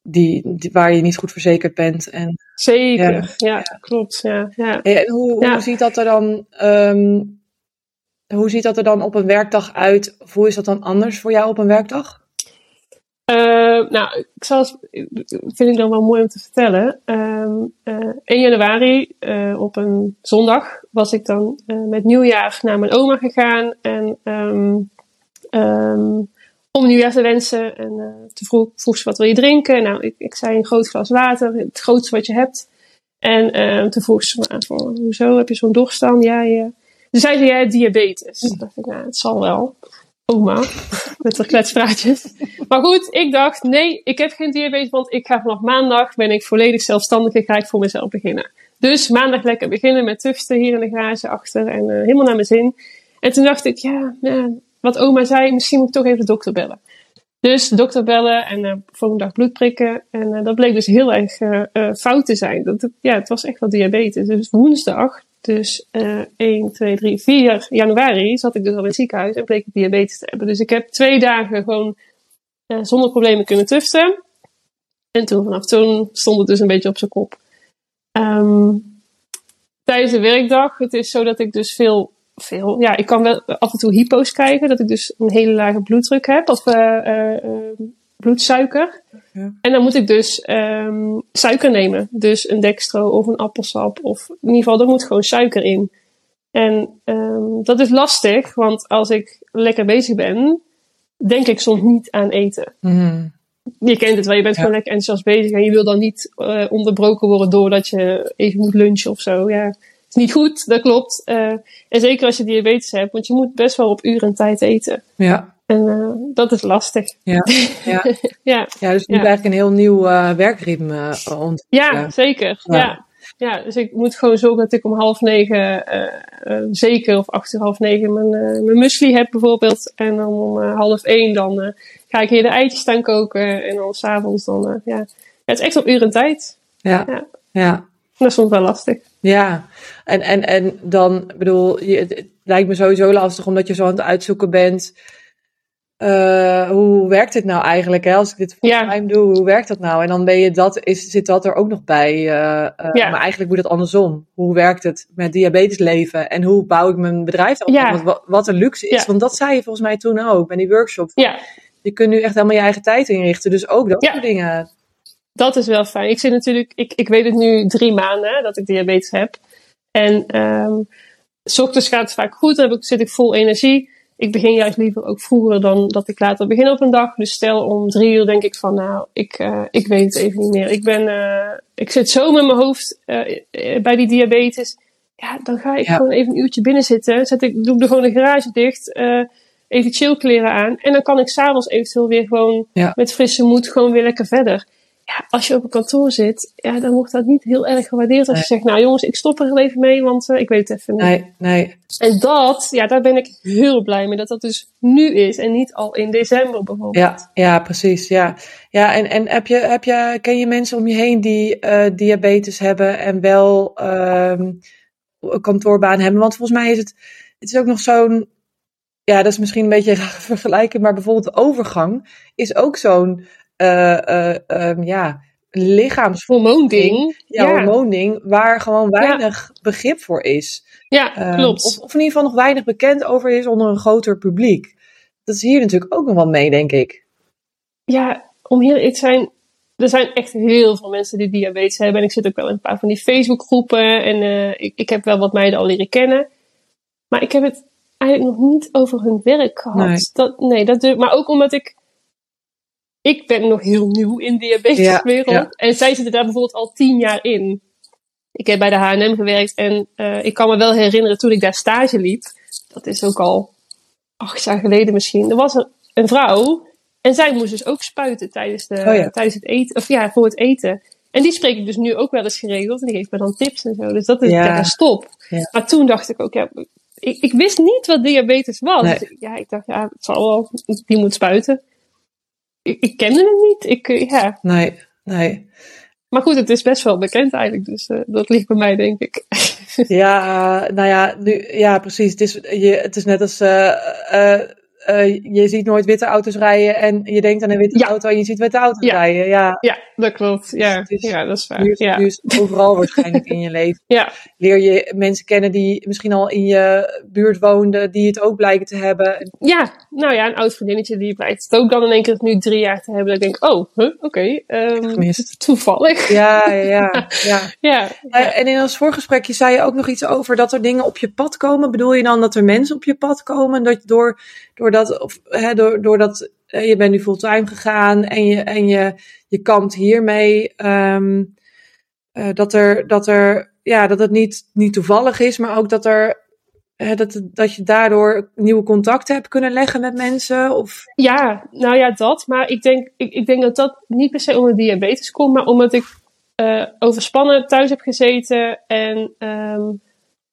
die, die, waar je niet goed verzekerd bent. En, Zeker, ja, ja klopt. Ja, ja. En hoe, hoe ziet dat er dan? ehm, hoe ziet dat er dan op een werkdag uit? Of hoe is dat dan anders voor jou op een werkdag? Eh, nou, ik zal, het- vind ik dan wel mooi om te vertellen. Ehm, eh, 1 januari, eh, op een zondag, was ik dan eh, met nieuwjaar naar mijn oma gegaan. En ehm, ehm, om nieuwjaar te wensen. En eh toen vroeg, vroeg ze wat wil je drinken. Nou, ik, ik zei een groot glas water, het grootste wat je hebt. En ehm, toen vroeg ze me van, hoezo heb je zo'n dorst dan? Ja, ja. Toen zei ze, jij hebt diabetes. Toen dacht ik, nou, het zal wel. Oma, met haar kletspraatjes. Maar goed, ik dacht, nee, ik heb geen diabetes, want ik ga vanaf maandag, ben ik volledig zelfstandig en ga ik voor mezelf beginnen. Dus maandag lekker beginnen met tuften hier in de garage achter en eh, helemaal naar mijn zin. En toen dacht ik, ja, ja, wat oma zei, misschien moet ik toch even de dokter bellen. Dus de dokter bellen en eh volgende dag bloed prikken. En eh, dat bleek dus heel erg eh, fout te zijn. Dat, ja, het was echt wel diabetes. Dus woensdag, dus eh 1, 2, 3, 4 januari, zat ik dus al in het ziekenhuis en bleek ik diabetes te hebben. Dus ik heb twee dagen gewoon zonder problemen kunnen tuften. En toen, vanaf toen stond het dus een beetje op zijn kop. Ehm, tijdens de werkdag, het is zo dat ik dus veel, veel, ja, ik kan wel af en toe hypo's krijgen, dat ik dus een hele lage bloeddruk heb, of eh, eh, eh, bloedsuiker. Ja. En dan moet ik dus ehm, suiker nemen. Dus een dextro of een appelsap, of in ieder geval, er moet gewoon suiker in. En ehm, dat is lastig, want als ik lekker bezig ben, denk ik soms niet aan eten. Mhm. Je kent het wel, je bent Ja. gewoon lekker enthousiast bezig en je wil dan niet onderbroken worden doordat je even moet lunchen of zo. Ja, is niet goed, dat klopt. Eh, en zeker als je diabetes hebt, want je moet best wel op uren en tijd eten. Ja, En eh, dat is lastig. ja, ja. Ja, ja, dus nu Ja. eigenlijk een heel nieuw eh, werkritme uh, ont. ja, zeker. Ja. Ja. Ja. dus ik moet gewoon zorgen dat ik om half negen, zeker of acht uur half negen, mijn, mijn muesli heb bijvoorbeeld. En dan om half één dan ga ik hier de eitjes staan koken. En dan s'avonds dan, ja. ja. Het is echt op uur en tijd. Ja, Ja. Ja. Dat is soms wel lastig. Ja, en, en, en dan, bedoel, je, het lijkt me sowieso lastig omdat je zo aan het uitzoeken bent. eh, hoe werkt dit nou eigenlijk? Hè? Als ik dit Ja. fulltime doe, hoe werkt dat nou? En dan ben je dat, is, zit dat er ook nog bij. eh, eh, Ja. Maar eigenlijk moet het andersom. Hoe werkt het met diabetes leven? En hoe bouw ik mijn bedrijf dan? Ja. Wat, wat een luxe is. Ja. Want dat zei je volgens mij toen ook bij die workshop. Ja, Je kunt nu echt helemaal je eigen tijd inrichten. Dus ook dat Ja. soort dingen. Dat is wel fijn. Ik zit natuurlijk, ik, ik weet het nu drie maanden hè, dat ik diabetes heb. En ehm s ochtends gaat het vaak goed, dan heb ik, zit ik vol energie. Ik begin juist liever ook vroeger dan dat ik later begin op een dag. Dus stel om drie uur denk ik van, nou, ik, eh, ik weet het even niet meer. Ik ben, eh, ik zit zo met mijn hoofd eh, bij die diabetes. Ja, dan ga ik Ja. gewoon even een uurtje binnen zitten. Zet ik, doe ik er gewoon de garage dicht. even chillkleren aan. En dan kan ik s'avonds eventueel weer gewoon Ja. met frisse moed gewoon weer lekker verder. Ja, als je op een kantoor zit, ja, dan wordt dat niet heel erg gewaardeerd als je zegt, nou jongens, ik stop er even mee, want eh, ik weet het even niet. Nee, nee. En dat, ja, daar ben ik heel blij mee dat dat dus nu is en niet al in december bijvoorbeeld. Ja, ja, precies. Ja, ja en, en heb je, heb je, ken je mensen om je heen die eh, diabetes hebben en wel ehm, een kantoorbaan hebben? Want volgens mij is het, het is ook nog zo'n, ja, dat is misschien een beetje raar vergelijken, maar bijvoorbeeld de overgang is ook zo'n, ehm, ja, lichaams Hormoonding. ja, hormoonding waar gewoon weinig begrip voor is. Ja, Ehm, klopt. Of, of in ieder geval nog weinig bekend over is onder een groter publiek. Dat is hier natuurlijk ook nog wel mee, denk ik. Ja, om heel eerlijk te zijn, er zijn echt heel veel mensen die diabetes hebben. En ik zit ook wel in een paar van die Facebookgroepen. En eh, ik, ik heb wel wat meiden al leren kennen. Maar ik heb het eigenlijk nog niet over hun werk gehad. Nee. Dat, nee, dat maar ook omdat ik... Ik ben nog heel nieuw in de diabeteswereld. Ja, ja. En zij zitten daar bijvoorbeeld al tien jaar in. Ik heb bij de H&M gewerkt. En eh, ik kan me wel herinneren toen ik daar stage liep. Dat is ook al acht jaar geleden misschien. Er was een vrouw en zij moest dus ook spuiten tijdens, de, Oh ja. tijdens het eten, of ja, voor het eten. En die spreek ik dus nu ook wel eens geregeld en die geeft me dan tips en zo. Dus dat is Ja. stop. Maar toen dacht ik ook, ja, ik, ik wist niet wat diabetes was. Nee. Dus ja, ik dacht, ja, het zal wel, die moet spuiten. Ik, ik kende het niet. Ik, eh, ja. Nee, nee. Maar goed, het is best wel bekend eigenlijk, dus eh, dat ligt bij mij, denk ik. Ja, eh, nou ja, nu, ja, precies. Het is, je, het is net als eh, je ziet nooit witte auto's rijden en je denkt aan een witte Ja. auto en je ziet witte auto's Ja. rijden. Ja, Ja, dat klopt. Ja, Het is- ja dat is waar. nu is, Ja. het overal waarschijnlijk in je leven. Ja. Leer je mensen kennen die misschien al in je buurt woonden, die het ook blijken te hebben. ja, nou ja, een oud vriendinnetje die blijkt het ook dan in één keer nu drie jaar te hebben. Dat ik denk, oh, huh, oké, ehm, Gemist. toevallig. Ja, ja, ja. ja. Ja, Eh, En in ons voorgesprekje zei je ook nog iets over dat er dingen op je pad komen. Bedoel je dan dat er mensen op je pad komen? Dat door, doordat, of, eh, je bent nu fulltime gegaan en je, en je, je kampt hiermee. ehm, eh, dat, er, dat, er, ja, dat het niet, niet toevallig is, maar ook dat, er, dat, dat je daardoor nieuwe contacten hebt kunnen leggen met mensen? Of, Ja, nou ja, dat. Maar ik denk, ik, ik denk dat dat niet per se omdat diabetes komt, maar omdat ik eh, overspannen thuis heb gezeten en ehm,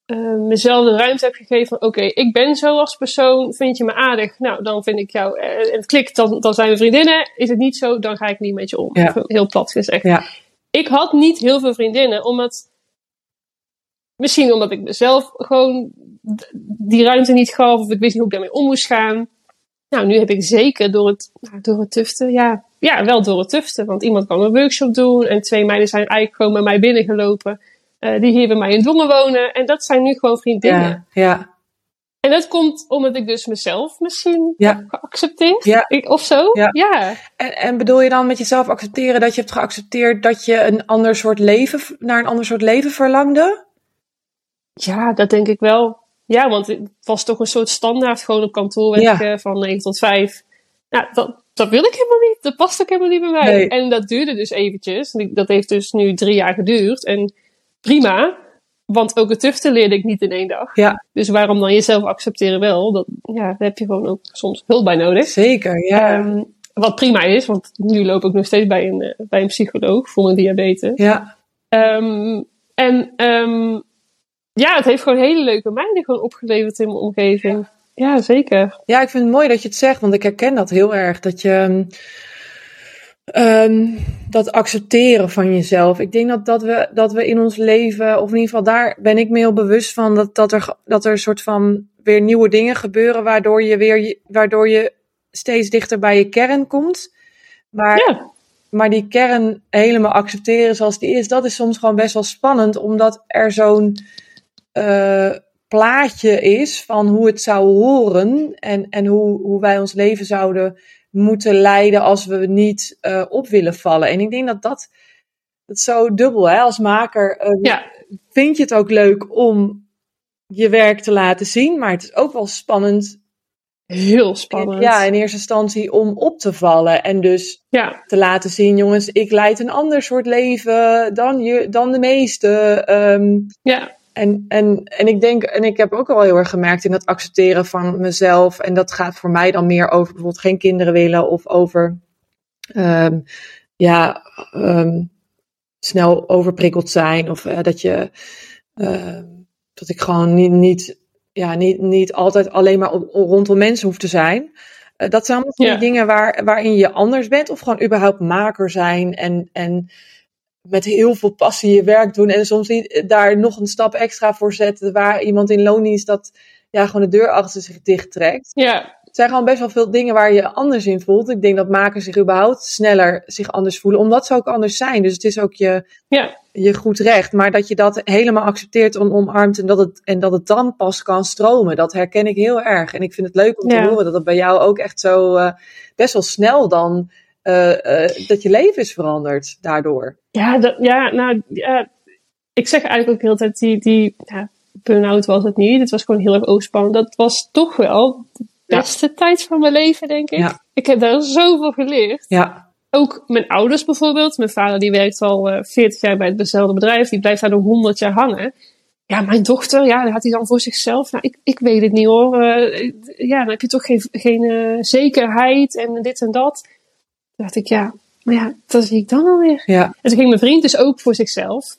eh, mezelf de ruimte heb gegeven van oké, ik ben zo als persoon, vind je me aardig? Nou, dan vind ik jou, eh, en het klikt, dan, dan zijn we vriendinnen. Is het niet zo, dan ga ik niet met je om. Ja. Heel plat gezegd. Ja. Ik had niet heel veel vriendinnen, omdat misschien omdat ik mezelf gewoon die ruimte niet gaf of ik wist niet hoe ik daarmee om moest gaan. Nou, nu heb ik zeker door het, nou, door het tuften, ja, ja, wel door het tuften. Want iemand kwam een workshop doen en twee meiden zijn eigenlijk gewoon bij mij binnengelopen. Eh, die hier bij mij in Dongen wonen. En dat zijn nu gewoon vriendinnen. ja, ja, En dat komt omdat ik dus mezelf misschien Ja. heb geaccepteerd. Ja. Ik, of zo. Ja. ja. En, en bedoel je dan met jezelf accepteren dat je hebt geaccepteerd dat je een ander soort leven, naar een ander soort leven verlangde? Ja, dat denk ik wel. Ja, want het was toch een soort standaard gewoon op kantoor werken van 9 tot 5. Nou, dat, dat wil ik helemaal niet. Dat past ook helemaal niet bij mij. Nee. En dat duurde dus eventjes. Dat heeft dus nu drie jaar geduurd. En prima. Want ook het tuften leerde ik niet in één dag. Ja. Dus waarom dan jezelf accepteren wel? Dat, ja, daar heb je gewoon ook soms hulp bij nodig. Zeker, ja. Ehm, wat prima is, want nu loop ik nog steeds bij een, eh, bij een psycholoog voor mijn diabetes. ja, Ehm, en ehm, ja, het heeft gewoon hele leuke meiden gewoon opgeleverd in mijn omgeving. Ja, zeker. ja, ik vind het mooi dat je het zegt, want ik herken dat heel erg. Dat je ehm, dat accepteren van jezelf. Ik denk dat, dat, we, dat we in ons leven, of in ieder geval daar ben ik me heel bewust van, dat, dat, er, dat er een soort van weer nieuwe dingen gebeuren, waardoor je weer waardoor je steeds dichter bij je kern komt. Maar Ja, Maar die kern helemaal accepteren zoals die is, dat is soms gewoon best wel spannend, omdat er zo'n eh, plaatje is van hoe het zou horen en, en hoe, hoe wij ons leven zouden moeten leiden als we niet eh, op willen vallen. En ik denk dat dat, dat is zo dubbel, hè? als maker eh, ja, vind je het ook leuk om je werk te laten zien, maar het is ook wel spannend, heel spannend. ja, in eerste instantie om op te vallen en dus ja, te laten zien, jongens, ik leid een ander soort leven dan, je, dan de meeste. Ehm, ja, en, en, en ik denk, en ik heb ook al heel erg gemerkt in dat accepteren van mezelf. En dat gaat voor mij dan meer over bijvoorbeeld geen kinderen willen of over ehm, ja, ehm, snel overprikkeld zijn. Of eh, dat je ehm, dat ik gewoon niet, niet, ja, niet, niet altijd alleen maar op- rondom mensen hoef te zijn. Eh, dat zijn allemaal Ja. dingen waar, waarin je anders bent. Of gewoon überhaupt maker zijn en, en met heel veel passie je werk doen. En soms niet, daar nog een stap extra voor zetten. Waar iemand in loondienst dat ja, gewoon de deur achter zich dicht trekt. ja, Het zijn gewoon best wel veel dingen waar je anders in voelt. Ik denk dat makers zich überhaupt sneller zich anders voelen. Omdat ze ook anders zijn. Dus het is ook je, ja, je goed recht. Maar dat je dat helemaal accepteert en omarmt. En dat, het, en dat het dan pas kan stromen. Dat herken ik heel erg. En ik vind het leuk om Ja. te horen dat het bij jou ook echt zo eh, best wel snel dan. Eh, eh, dat je leven is veranderd daardoor. ja, dat, ja, nou, ja, ik zeg eigenlijk ook de hele tijd, die, die ja, burn-out was het niet. Het was gewoon heel erg oogspannend. Dat was toch wel de Ja. beste tijd van mijn leven, denk ik. Ik heb daar zoveel geleerd. Ja, ook mijn ouders bijvoorbeeld. Mijn vader die werkt al eh 40 jaar bij hetzelfde bedrijf. Die blijft daar nog 100 jaar hangen. Ja, mijn dochter, ja, dat had hij dan voor zichzelf. Nou, ik, ik weet het niet hoor. Ja, dan heb je toch geen, geen zekerheid en dit en dat. Dacht ik, ja, maar ja, dat zie ik dan alweer. ja, En toen ging mijn vriend dus ook voor zichzelf.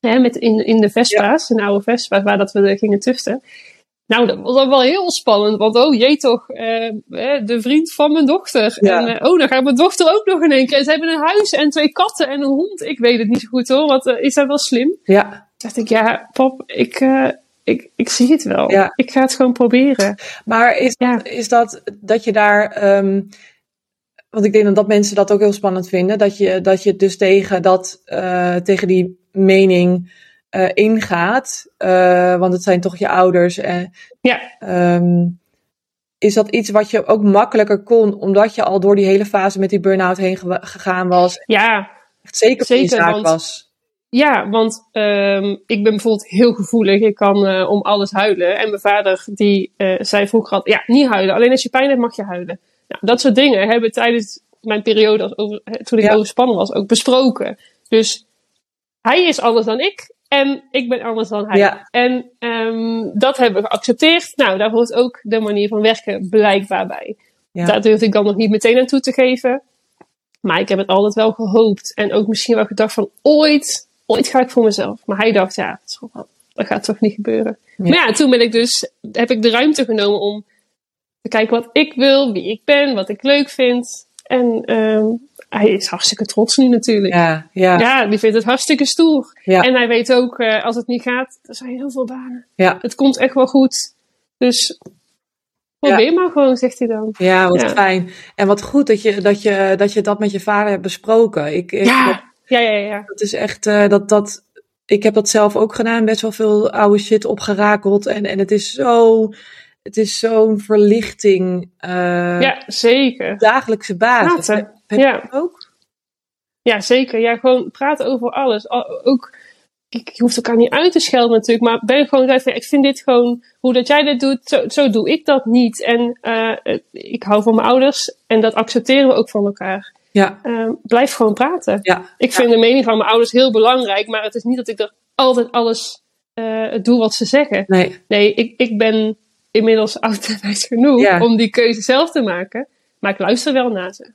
Hè, met in, in de Vespa's, in de oude Vespa's, waar dat we gingen tuften. Nou, dat was dan wel heel spannend. Want oh jee toch, eh, de vriend van mijn dochter. Ja. En eh, oh, dan gaat mijn dochter ook nog in één keer. En ze hebben een huis en twee katten en een hond. Ik weet het niet zo goed hoor, want eh, is dat wel slim? ja, Toen dacht ik, ja, pap, ik, ik, ik zie het wel. Ja. Ik ga het gewoon proberen. Maar is, Ja. is dat dat je daar. ehm, want ik denk dat, dat mensen dat ook heel spannend vinden. Dat je, dat je dus tegen, dat, eh, tegen die mening eh, ingaat. Eh, want het zijn toch je ouders. En, Ja. ehm, is dat iets wat je ook makkelijker kon, omdat je al door die hele fase met die burn-out heen ge- gegaan was? Ja, Echt zeker Zeker, zaak want- was. Ja, want ehm, ik ben bijvoorbeeld heel gevoelig. Ik kan om alles huilen. En mijn vader die zei vroeger altijd, ja, niet huilen. Alleen als je pijn hebt mag je huilen. Nou, dat soort dingen hebben we tijdens mijn periode als over, toen ik Ja. overspannen was ook besproken. Dus hij is anders dan ik. En ik ben anders dan hij. Ja. En ehm, dat hebben we geaccepteerd. Nou, daar hoort ook de manier van werken blijkbaar bij. Ja. Daar durfde ik dan nog niet meteen aan toe te geven. Maar ik heb het altijd wel gehoopt. En ook misschien wel gedacht van ooit, ooit ga ik voor mezelf. Maar hij dacht, ja, dat gaat toch niet gebeuren. Ja. Maar ja, toen ben ik dus, heb ik de ruimte genomen om te kijken wat ik wil, wie ik ben, wat ik leuk vind. En ehm, hij is hartstikke trots nu natuurlijk. Ja, ja, ja. Die vindt het hartstikke stoer. Ja. En hij weet ook, eh, als het niet gaat, er zijn heel veel banen. ja. Het komt echt wel goed. Dus probeer maar gewoon, zegt hij dan. Ja, wat Ja. fijn. En wat goed dat je dat, je, dat, je dat met je vader hebt besproken. Ik, ik, Ja, ja, ja, ja. Dat is echt, eh, dat, dat, ik heb dat zelf ook gedaan, best wel veel oude shit opgerakeld. En, en het is zo, het is zo'n verlichting, eh, Ja, zeker. dagelijkse basis. Praten. Heb, heb Ja. ook? Ja, zeker. Ja, gewoon praten over alles. Al- Ook, ik, je hoeft elkaar niet uit te schelden natuurlijk, maar ben gewoon uit van, ik vind dit gewoon, hoe dat jij dit doet, zo, zo doe ik dat niet. En eh, het- ik hou van mijn ouders en dat accepteren we ook van elkaar. Ja, Eh, blijf gewoon praten. ja, Ik vind de mening van mijn ouders heel belangrijk, maar het is niet dat ik er altijd alles eh, doe wat ze zeggen. nee, Nee, ik, ik ben inmiddels oud en wijs genoeg Ja. om die keuze zelf te maken. Maar ik luister wel naar ze.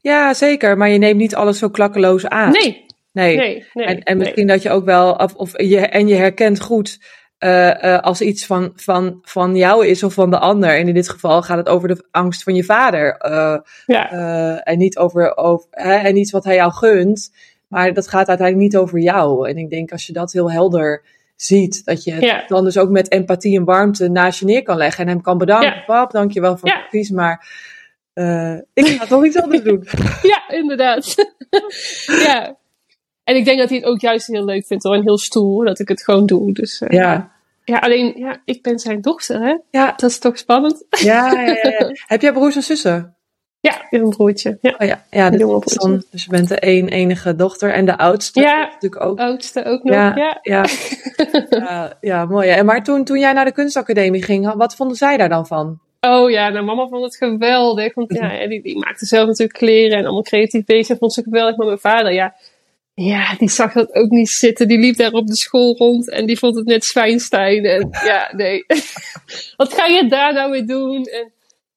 ja, zeker. Maar je neemt niet alles zo klakkeloos aan. Nee, nee. nee, nee. en, en nee. misschien dat je ook wel, of, of je, en je herkent goed eh, eh, als iets van, van, van jou is of van de ander. En in dit geval gaat het over de angst van je vader. Ja, eh, en niet over, over hè, en iets wat hij jou gunt. Maar dat gaat uiteindelijk niet over jou. En ik denk als je dat heel helder ziet, dat je het Ja. dan dus ook met empathie en warmte naast je neer kan leggen en hem kan bedanken. Ja. Pap, dankjewel voor het advies, maar eh, ik ga toch iets anders doen. ja inderdaad. ja. En ik denk dat hij het ook juist heel leuk vindt hoor. En heel stoer dat ik het gewoon doe. Dus, eh, Ja, ja, alleen, ja, ik ben zijn dochter hè. ja, Dat is toch spannend? ja, ja, ja, ja. Heb jij broers en zussen? Ja, heb een broertje. Ja, Oh ja, ja Een dat jonge is dan, dus je bent de één enige dochter en de oudste. Ja. Natuurlijk ook. oudste ook nog. Ja, Ja. ja. ja, ja, mooi. En maar toen, toen jij naar de kunstacademie ging, wat vonden zij daar dan van? Oh ja, nou mama vond het geweldig. Want ja, die, die maakte zelf natuurlijk kleren en allemaal creatief bezig. Vond ze geweldig. Maar mijn vader, ja, ja, die zag dat ook niet zitten. Die liep daar op de school rond en die vond het net Zwijnstein. En ja, nee. Wat ga je daar nou weer doen? En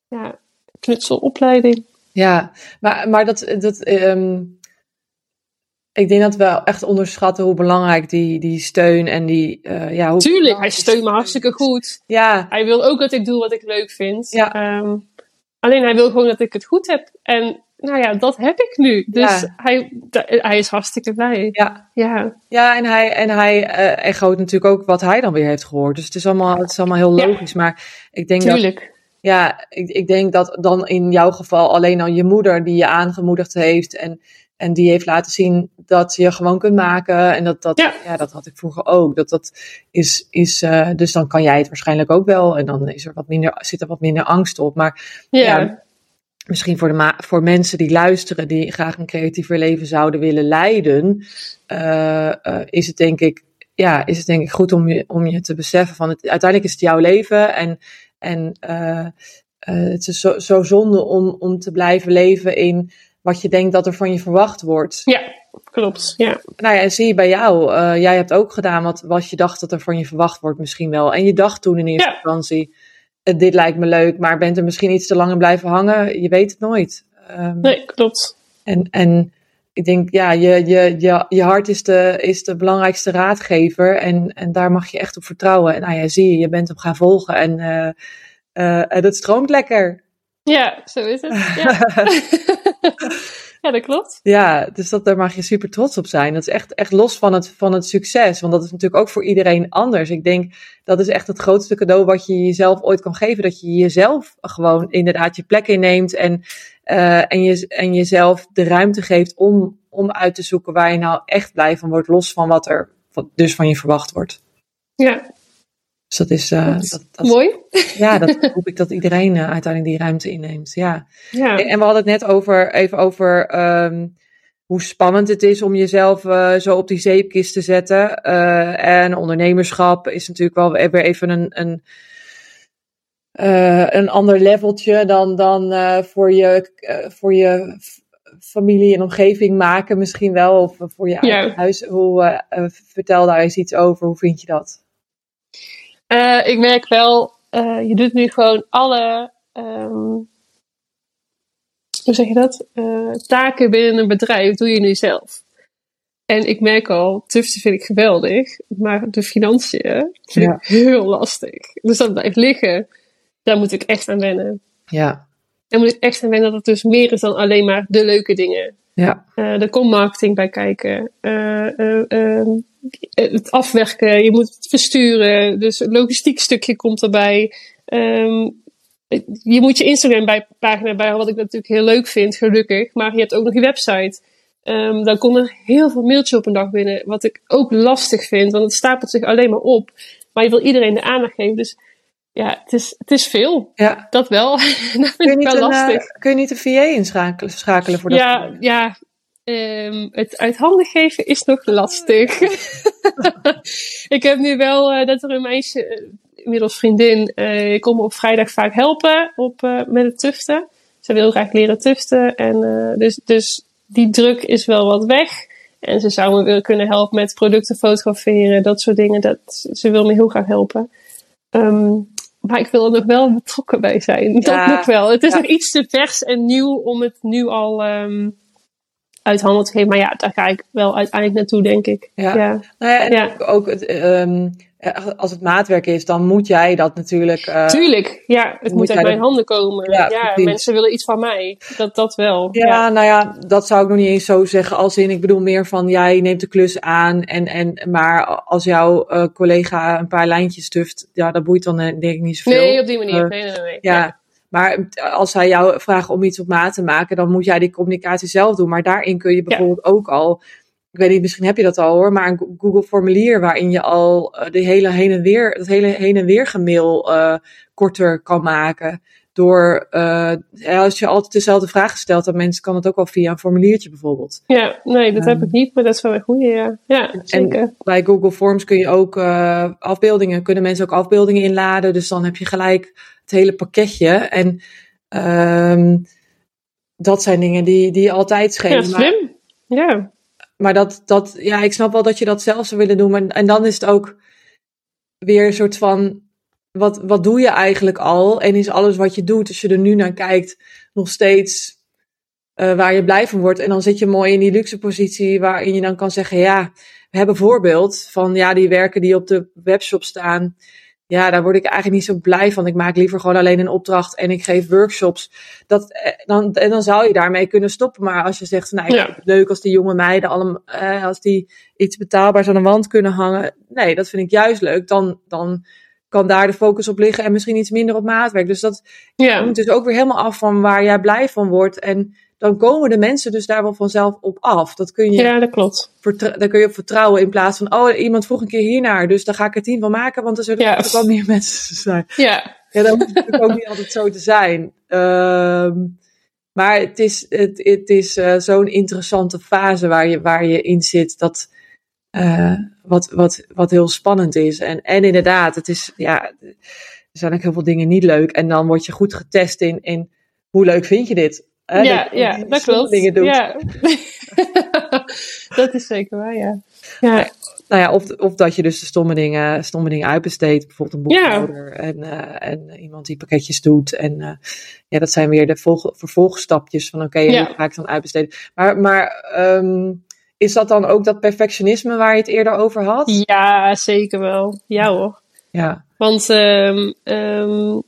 ja, knutselopleiding. Ja, maar, maar dat, dat ehm, ik denk dat we echt onderschatten hoe belangrijk die, die steun en die, eh, ja, hoe Tuurlijk, hij steunt me hartstikke goed. Ja, Hij wil ook dat ik doe wat ik leuk vind. Ja. Ehm, alleen hij wil gewoon dat ik het goed heb. En nou ja, dat heb ik nu. Dus Ja. hij, hij is hartstikke blij. ja, Ja, ja, en hij, en hij eh echoot natuurlijk ook wat hij dan weer heeft gehoord. Dus het is allemaal, het is allemaal heel Ja. logisch. Maar ik denk dat, tuurlijk. Ja, ik, ik denk dat dan in jouw geval alleen al je moeder die je aangemoedigd heeft en, en die heeft laten zien dat je gewoon kunt maken. En dat, dat, Ja. ja. dat had ik vroeger ook. Dat, dat is, is eh, dus dan kan jij het waarschijnlijk ook wel. En dan is er wat minder, zit er wat minder angst op. Maar Ja, Ja. misschien voor, de ma- voor mensen die luisteren, die graag een creatiever leven zouden willen leiden, eh, eh, is, het denk ik, ja, is het denk ik goed om je, om je te beseffen van het, uiteindelijk is het jouw leven en, en eh, eh, het is zo, zo zonde om, om te blijven leven in wat je denkt dat er van je verwacht wordt. ja, klopt. Ja. Nou ja, en zie je bij jou, eh, jij hebt ook gedaan wat, wat je dacht dat er van je verwacht wordt misschien wel. En je dacht toen in eerste Ja. instantie, dit lijkt me leuk, maar bent er misschien iets te lang in blijven hangen. Je weet het nooit. Ehm, Nee, klopt. en, en ik denk, ja, je, je, je, je hart is de, is de belangrijkste raadgever en, en daar mag je echt op vertrouwen. En nou ja, zie je, je bent hem gaan volgen en, en het stroomt lekker. Ja, zo is het. Ja. ja, dat klopt. Ja, dus dat, daar mag je super trots op zijn. Dat is echt, echt los van het, van het succes. Want dat is natuurlijk ook voor iedereen anders. Ik denk, dat is echt het grootste cadeau wat je jezelf ooit kan geven. Dat je jezelf gewoon inderdaad je plek inneemt. En, uh, en, je, en jezelf de ruimte geeft om, om uit te zoeken waar je nou echt blij van wordt. Los van wat er wat dus van je verwacht wordt. Ja, dus dat is. Uh, dat, dat, mooi. Ja, dat hoop ik dat iedereen uh, uiteindelijk die ruimte inneemt. Ja. ja. En, en we hadden het net over, even over um, hoe spannend het is om jezelf zo op die zeepkist te zetten. en ondernemerschap is natuurlijk wel weer even een. een een ander leveltje dan, dan voor, je, voor je familie en omgeving maken, misschien wel. Of voor je eigen Ja. huis. Hoe, vertel daar eens iets over. Hoe vind je dat? Ik merk wel, je doet nu gewoon alle, um, hoe zeg je dat? Taken binnen een bedrijf doe je nu zelf. En ik merk al, tuften vind ik geweldig, maar de financiën vind Ja. ik heel lastig. Dus dat blijft liggen. Daar moet ik echt aan wennen. Ja, Daar moet ik echt aan wennen dat het dus meer is dan alleen maar de leuke dingen. ja, Uh, er komt marketing bij kijken. Uh, uh, um, het afwerken, je moet het versturen. Dus het logistiek stukje komt erbij. Um, je moet je Instagram bij, bijhouden, wat ik natuurlijk heel leuk vind, gelukkig. Maar je hebt ook nog je website. Um, dan komt er heel veel mailtjes op een dag binnen, wat ik ook lastig vind, want het stapelt zich alleen maar op. Maar je wil iedereen de aandacht geven, dus ja, het is, het is veel. ja. Dat wel. dat vind ik wel een, lastig. uh, kun je niet een VA inschakelen schakelen voor dat? Ja, ja. Um, het uit handen geven is nog lastig. ik heb nu wel uh, dat er een meisje, uh, inmiddels vriendin, ik kom me op vrijdag vaak helpen op, met het tuften. Ze wil graag leren tuften. En, dus, dus die druk is wel wat weg. En ze zou me willen kunnen helpen met producten fotograferen, dat soort dingen. Dat, ze wil me heel graag helpen. Um, maar ik wil er nog wel betrokken bij zijn. Dat Ja, nog wel. Het is ja. nog iets te vers en nieuw om het nu al um, uit handen te geven. Maar ja, daar ga ik wel uiteindelijk naartoe, denk ik. Ja. ja. Nou ja, en ook het, ehm, als het maatwerk is, dan moet jij dat natuurlijk. eh, Tuurlijk, ja, het Moet uit mijn dat- handen komen. Ja, mensen willen iets van mij. Dat, dat wel. ja, nou ja, dat zou ik nog niet eens zo zeggen. Als in, ik bedoel meer van jij neemt de klus aan. En, en, maar als jouw eh, collega een paar lijntjes stuft, ja, dat boeit dan eh, denk ik niet zoveel. Nee, op die manier. Eh, nee, nee, nee. Ja, maar als zij jou vragen om iets op maat te maken, dan moet jij die communicatie zelf doen. Maar daarin kun je bijvoorbeeld ook al, ik weet niet, misschien heb je dat al hoor, maar een Go- Google formulier waarin je al eh, de hele heen en weer, het hele heen en weer gemail eh, korter kan maken. Door, eh, als je altijd dezelfde vraag stelt aan mensen, kan het ook al via een formuliertje bijvoorbeeld. Ja, nee, dat Ehm. heb ik niet, maar dat is wel een goede, ja. Ja, zeker. Bij Google Forms kun je ook afbeeldingen, kunnen mensen ook afbeeldingen inladen. Dus dan heb je gelijk het hele pakketje. En ehm, dat zijn dingen die, die altijd schelen. Ja, slim. Ja, maar dat, dat, ja, ik snap wel dat je dat zelf zou willen doen. Maar, en dan is het ook weer een soort van, wat, wat doe je eigenlijk al? En is alles wat je doet, als je er nu naar kijkt, nog steeds eh, waar je blij van wordt? En dan zit je mooi in die luxe positie waarin je dan kan zeggen, ja, we hebben voorbeeld van, ja, die werken die op de webshop staan. Ja, daar word ik eigenlijk niet zo blij van. Ik maak liever gewoon alleen een opdracht en ik geef workshops. Dat, eh, dan, en dan zou je daarmee kunnen stoppen. Maar als je zegt, nou, ik Ja. vind het leuk als die jonge meiden allemaal, eh, als die iets betaalbaars aan de wand kunnen hangen. Nee, dat vind ik juist leuk. Dan, dan kan daar de focus op liggen en misschien iets minder op maatwerk. Dus dat ja. hangt dus ook weer helemaal af van waar jij blij van wordt. En dan komen de mensen dus daar wel vanzelf op af. Dat kun je, ja dat klopt. daar kun je op vertrouwen in plaats van, oh, iemand vroeg een keer hiernaar, dus daar ga ik er tien van maken, want er zullen Ja. ook wel meer mensen zijn. Ja, Ja, dat hoeft natuurlijk ook niet altijd zo te zijn. Ehm, maar het is, het, het is eh, zo'n interessante fase waar je, waar je in zit, dat, eh, wat, wat, wat heel spannend is. En, en inderdaad, het is, ja, er zijn ook heel veel dingen niet leuk. En dan word je goed getest in, in hoe leuk vind je dit? Hè, ja, dat ja, dat klopt. Dingen doet. Ja. dat is zeker waar, ja. Ja, Nou ja, of, of dat je dus de stomme dingen, stomme dingen uitbesteedt. Bijvoorbeeld een Ja. boekhouder en, eh, en iemand die pakketjes doet. En eh, ja, dat zijn weer de volg- vervolgstapjes van oké, Ja. hoe ga ik dan uitbesteden? Maar, maar ehm, is dat dan ook dat perfectionisme waar je het eerder over had? ja zeker wel. Ja hoor. Ja. Want um, um,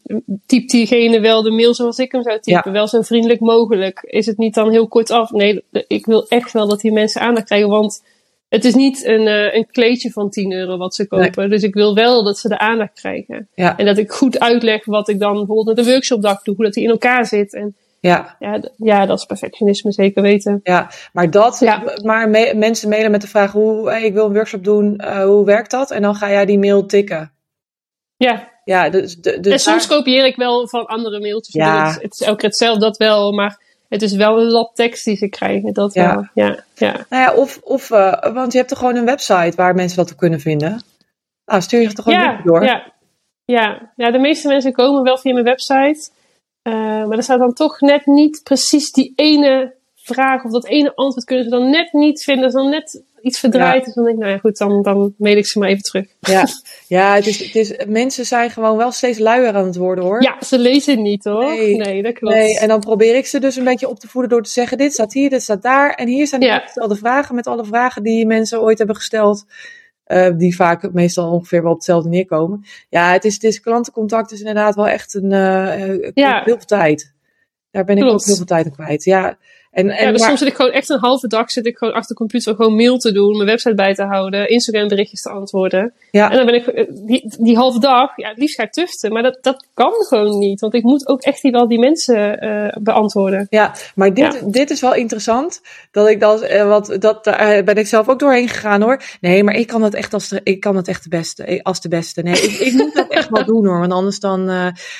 typt diegene wel de mail zoals ik hem zou typen? Wel zo vriendelijk mogelijk. Is het niet dan heel kort af? Nee, ik wil echt wel dat die mensen aandacht krijgen. Want het is niet een, uh, een kleedje van 10 euro wat ze kopen. Dus ik wil wel dat ze de aandacht krijgen. Ja. En dat ik goed uitleg wat ik dan bijvoorbeeld met de workshopdag doe. Hoe dat die in elkaar zit. En Ja, ja, ja, dat is perfectionisme, zeker weten. ja. maar dat, Ja. maar me- mensen mailen met de vraag: hoe, hey, ik wil een workshop doen, eh, hoe werkt dat? En dan ga jij die mail tikken. Ja, Ja, dus, dus en soms daar- kopieer ik wel van andere mailtjes. Ja. Het, is, het is elke keer hetzelfde, dat wel. Maar het is wel een lab tekst die ze krijgen. Dat Ja. wel. Ja, ja. Nou ja, of, of eh, want je hebt toch gewoon een website waar mensen dat op kunnen vinden. Nou, stuur je toch gewoon ja, door. Ja. Ja. ja, de meeste mensen komen wel via mijn website. Eh, maar er staat dan toch net niet precies die ene vraag of dat ene antwoord kunnen ze dan net niet vinden. Dat is dan net iets verdraaid. Ja. Dan denk ik, nou ja, goed, dan, dan mail ik ze maar even terug. Ja, ja het is, het is, mensen zijn gewoon wel steeds luier aan het worden hoor. Ja, ze lezen niet hoor. Nee. Nee, dat klopt. Nee, en dan probeer ik ze dus een beetje op te voeden door te zeggen: dit staat hier, dit staat daar. En hier zijn de gestelde vragen met alle vragen die mensen ooit hebben gesteld. eh, die vaak meestal ongeveer wel op hetzelfde neerkomen. Ja, het is, het is klantencontact is inderdaad wel echt een eh, eh, heel veel tijd. Daar ben ik Klopt. ook heel veel tijd aan kwijt. Ja, en, en ja, dus soms zit ik gewoon echt een halve dag zit ik gewoon achter de computer gewoon mail te doen, mijn website bij te houden, Instagram berichtjes te antwoorden. Ja. En dan ben ik eh, die, die halve dag, ja, het liefst ga ik tuften, maar dat, dat kan gewoon niet, want ik moet ook echt die, wel die mensen eh, beantwoorden. Ja, maar dit, dit is wel interessant. Dat ik dat, eh, wat, dat daar ben ik zelf ook doorheen gegaan hoor. Nee, maar ik kan het echt als de, ik kan het echt de beste, als de beste. Nee, ik, ik moet dat echt wel doen hoor, want anders dan.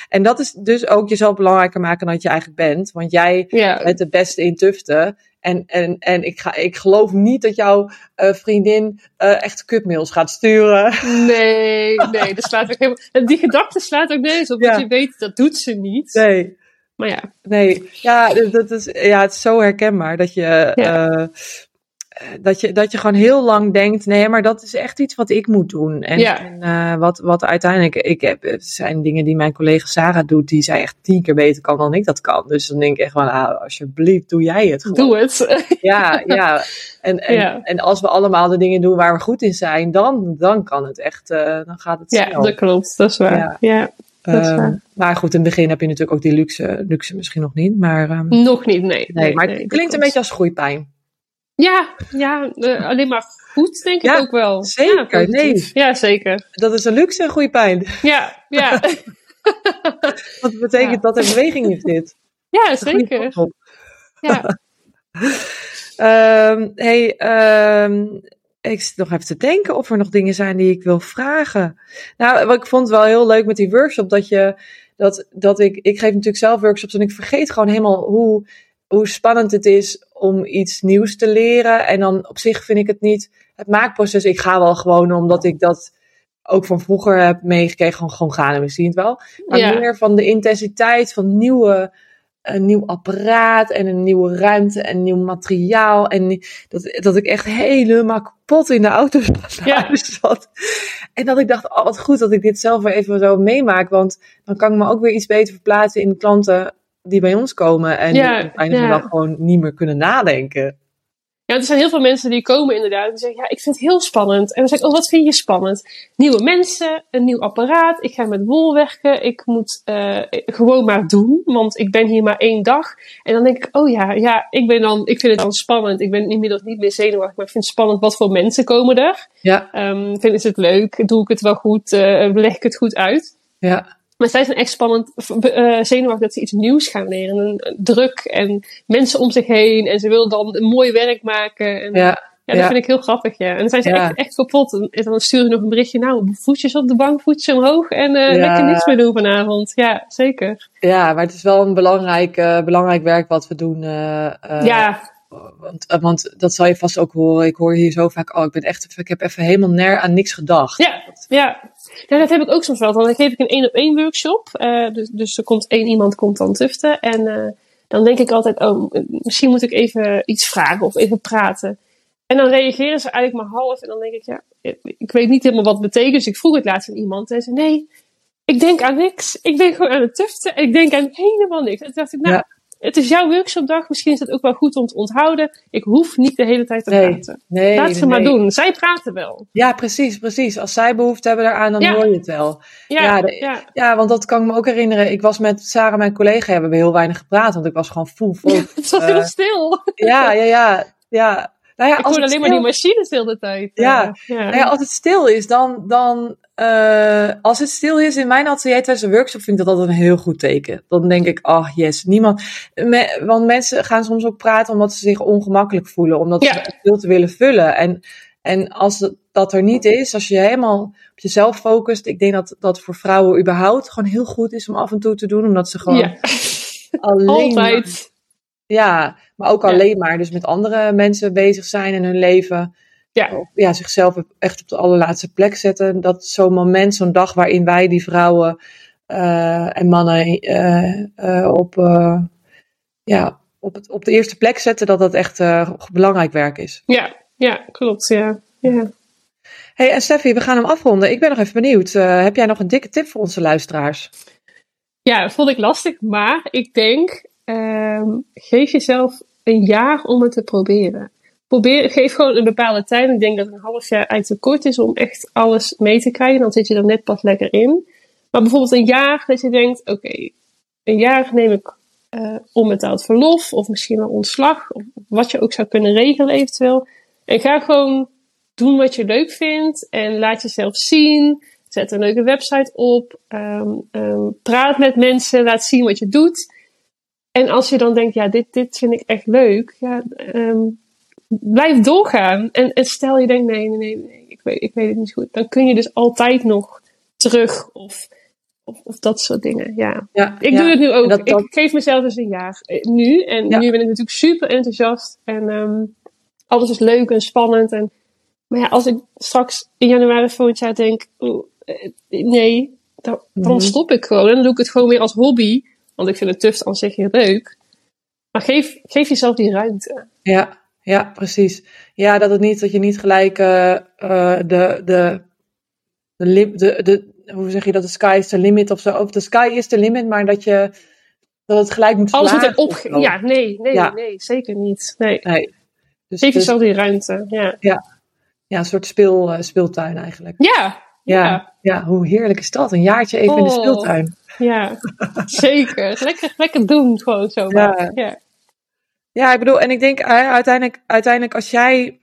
en dat is dus ook jezelf belangrijker maken dan dat je eigenlijk bent, want jij Ja, bent de beste in tuften. En, en, en ik, ga, ik geloof niet dat jouw eh, vriendin eh, echt kutmails gaat sturen. nee, nee, dat slaat ook helemaal, die gedachte slaat ook nergens op, want Ja. je weet, dat doet ze niet. Nee. Maar ja, Nee, ja, dat- is, ja, het is zo herkenbaar dat je, Ja. eh, dat je, dat je gewoon heel lang denkt, nee, maar dat is echt iets wat ik moet doen. En, Ja. en eh, wat, wat uiteindelijk, ik heb, het zijn dingen die mijn collega Sarah doet, die zij echt tien keer beter kan dan ik dat kan. Dus dan denk ik echt van, ah, alsjeblieft, doe jij het gewoon. doe het. Ja, ja. En, en, Ja. en als we allemaal de dingen doen waar we goed in zijn, dan, dan kan het echt, eh, dan gaat het ja, snel. dat klopt, dat is waar. Ja. Ja. Ehm, maar goed, in het begin heb je natuurlijk ook die luxe, luxe misschien nog niet, maar... ehm, Nog niet, nee. Nee, maar nee, het klinkt een beetje als groeipijn. Ja, ja eh, alleen maar goed, denk Ja, ik ook wel. zeker, Ja, positief. Ja, zeker. Dat is een luxe en groeipijn. Ja, ja. Dat betekent Ja. dat er beweging in zit. ja goede zeker. op. Ja. Ehm, hey, ehm, ik zit nog even te denken of er nog dingen zijn die ik wil vragen. Nou, wat ik vond wel heel leuk met die workshop, dat je, dat, dat ik, ik geef natuurlijk zelf workshops en ik vergeet gewoon helemaal hoe, hoe spannend het is om iets nieuws te leren. En dan op zich vind ik het niet het maakproces. Ik ga wel gewoon omdat ik dat ook van vroeger heb meegekregen, gewoon, gewoon gaan en we zien het wel. Maar Ja. meer van de intensiteit van nieuwe, een nieuw apparaat en een nieuwe ruimte en nieuw materiaal. En dat, dat ik echt helemaal kapot in de auto. Ja. zat. En dat ik dacht, oh wat goed dat ik dit zelf weer even zo meemaak. Want dan kan ik me ook weer iets beter verplaatsen in de klanten die bij ons komen. En Ja, die op het einde van de ja. dag gewoon niet meer kunnen nadenken. ja, er zijn heel veel mensen die komen inderdaad. Die zeggen, ja, ik vind het heel spannend. En dan zeg ik, oh, wat vind je spannend? Nieuwe mensen, een nieuw apparaat. Ik ga met wol werken. Ik moet eh, gewoon maar doen, want ik ben hier maar één dag. En dan denk ik, oh ja, ja ik, ben dan, ik vind het dan spannend. Ik ben inmiddels niet meer zenuwachtig, maar ik vind het spannend wat voor mensen komen er. Ja, Ehm vinden ze het leuk? Doe ik het wel goed? Eh, leg ik het goed uit? ja, Maar zij zijn echt spannend, eh zenuwachtig dat ze iets nieuws gaan leren. En druk en mensen om zich heen. En ze willen dan een mooi werk maken. En, ja. ja. dat ja. vind ik heel grappig, ja. En dan zijn ze Ja. echt, echt kapot. En dan sturen ze nog een berichtje. Nou, voetjes op de bank, voetjes omhoog. En eh Ja. lekker niets meer doen vanavond. Ja, zeker. Ja, maar het is wel een belangrijk, eh, belangrijk werk wat we doen. ja, Want, eh, want dat zal je vast ook horen. Ik hoor hier zo vaak, oh, ik ben echt, ik heb even helemaal ner aan niks gedacht. ja, ja. Ja, dat heb ik ook soms wel. Dan geef ik een één op één workshop. Eh, dus, dus er komt één iemand komt dan tuften. En eh, dan denk ik altijd, oh, misschien moet ik even iets vragen of even praten. En dan reageren ze eigenlijk maar half. En dan denk ik, ja, ik weet niet helemaal wat het betekent. Dus ik vroeg het laatst aan iemand. En zei, nee, ik denk aan niks. Ik ben gewoon aan het tuften. En ik denk aan helemaal niks. En toen dacht ik, nou, Ja. Het is jouw workshopdag. Misschien is het ook wel goed om te onthouden. Ik hoef niet de hele tijd te Nee, praten. nee, Laat ze nee. maar doen. Zij praten wel. Ja, precies, precies. Als zij behoefte hebben daaraan, dan Ja. hoor je het wel. Ja, Ja, ja, de- Ja, want dat kan ik me ook herinneren. Ik was met Sarah, mijn collega, we hebben heel weinig gepraat, want ik was gewoon full focus. het was Eh, heel stil. ja, ja, ja, ja. Nou ja, ik het alleen maar die machines de hele tijd. Ja. Eh, ja. Nou ja, als het stil is, dan, dan eh, als het stil is in mijn atelier tijdens een workshop, vind ik dat altijd een heel goed teken. Dan denk ik, oh yes, niemand. Me- want mensen gaan soms ook praten omdat ze zich ongemakkelijk voelen, omdat Ja. ze het stilte willen vullen. En, en als dat er niet is, als je helemaal op jezelf focust, ik denk dat dat voor vrouwen überhaupt gewoon heel goed is om af en toe te doen, omdat ze gewoon Ja. alleen maar- Altijd. ja, maar ook alleen maar dus met andere mensen bezig zijn in hun leven. Ja. Of, ja, zichzelf echt op de allerlaatste plek zetten. Dat zo'n moment, zo'n dag waarin wij die vrouwen eh, en mannen eh, eh, op, ja, op, het, op de eerste plek zetten, dat dat echt belangrijk werk is. Ja, ja, klopt. Ja. Ja. hey, en Steffi, we gaan hem afronden. Ik ben nog even benieuwd. Heb jij nog een dikke tip voor onze luisteraars? ja, vond ik lastig. Maar ik denk, ehm, geef jezelf een jaar om het te proberen. Probeer, geef gewoon een bepaalde tijd. Ik denk dat een half jaar eigenlijk te kort is om echt alles mee te krijgen. Dan zit je er net pas lekker in. Maar bijvoorbeeld een jaar dat je denkt, oké, een jaar neem ik eh onbetaald verlof. Of misschien wel ontslag. Of wat je ook zou kunnen regelen eventueel. En ga gewoon doen wat je leuk vindt. En laat jezelf zien. Zet een leuke website op. ehm, ehm, praat met mensen. Laat zien wat je doet. En als je dan denkt, ja, dit, dit vind ik echt leuk. Ja, ehm, blijf doorgaan. En, en stel je denkt, nee, nee, nee, nee ik, weet, ik weet het niet goed. Dan kun je dus altijd nog terug. Of, of, of dat soort dingen, ja. Ja, Ik ja. doe het nu ook. En dat- dat- Ik geef mezelf dus een jaar eh, nu. En Ja. nu ben ik natuurlijk super enthousiast. En ehm, alles is leuk en spannend. En, maar ja, als ik straks in januari volgend jaar denk, eh, nee, dan, dan Mhm. stop ik gewoon. En dan doe ik het gewoon weer als hobby. Want ik vind het tuf aan zich heel leuk. Maar geef, geef jezelf die ruimte. Ja, ja, precies. Ja, dat het niet, dat je niet gelijk eh, eh, de, de, de, lim- de, de, hoe zeg je dat, de sky is the limit of zo. Of de sky is the limit, maar dat je, dat het gelijk moet Alles moet zo. Ja, nee, nee, Ja. nee, zeker niet. Nee. Nee. Dus, Geef dus- die ruimte. Ja, ja, een soort speel, eh, speeltuin eigenlijk. ja, Ja. ja. ja, hoe heerlijk is dat? Een jaartje even in de Oh. speeltuin. ja. zeker. Lekker, lekker doen gewoon zo. Ja. ja. Ja, ik bedoel, en ik denk uiteindelijk, uiteindelijk als jij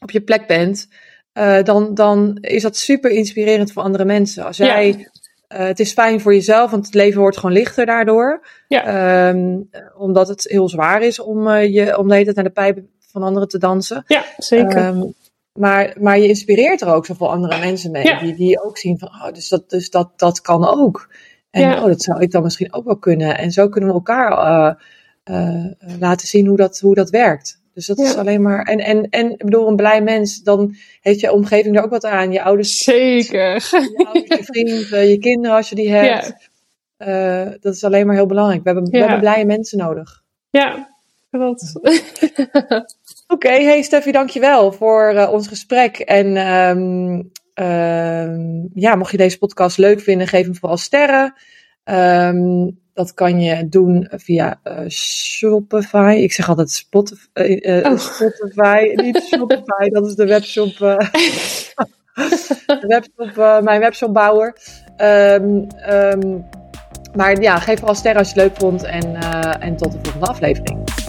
op je plek bent, eh, dan, dan is dat super inspirerend voor andere mensen. Als jij, eh, het is fijn voor jezelf, want het leven wordt gewoon lichter daardoor. Ja. Ehm, omdat het heel zwaar is om, eh, je, om de hele tijd naar de pijpen van anderen te dansen. Ja, zeker. Ehm, maar, maar je inspireert er ook zoveel andere mensen mee. Ja. Die, die ook zien van, oh, dus, dat, dus dat, dat kan ook. En Ja. oh, dat zou ik dan misschien ook wel kunnen. En zo kunnen we elkaar laten zien hoe dat, hoe dat werkt. Dus dat Ja. is alleen maar. En, en, en ik bedoel, een blij mens, dan heeft je omgeving er ook wat aan. Je ouders, Zeker. je, ouders, je vriend, eh, je kinderen als je die hebt. Ja, Eh, dat is alleen maar heel belangrijk. We hebben, we Ja. hebben blije mensen nodig. ja. Klopt. Oké, hey Steffi, dankjewel voor eh, ons gesprek. En ehm, ehm, ja, mocht je deze podcast leuk vinden, geef hem vooral sterren. Ehm, dat kan je doen via eh, Shopify. Ik zeg altijd Spotify, eh, eh, Oh. Spotify niet Shopify. dat is de webshop, de webshop mijn webshopbouwer. Ehm, ehm, maar ja, geef vooral sterren als je het leuk vond. En, en tot de volgende aflevering.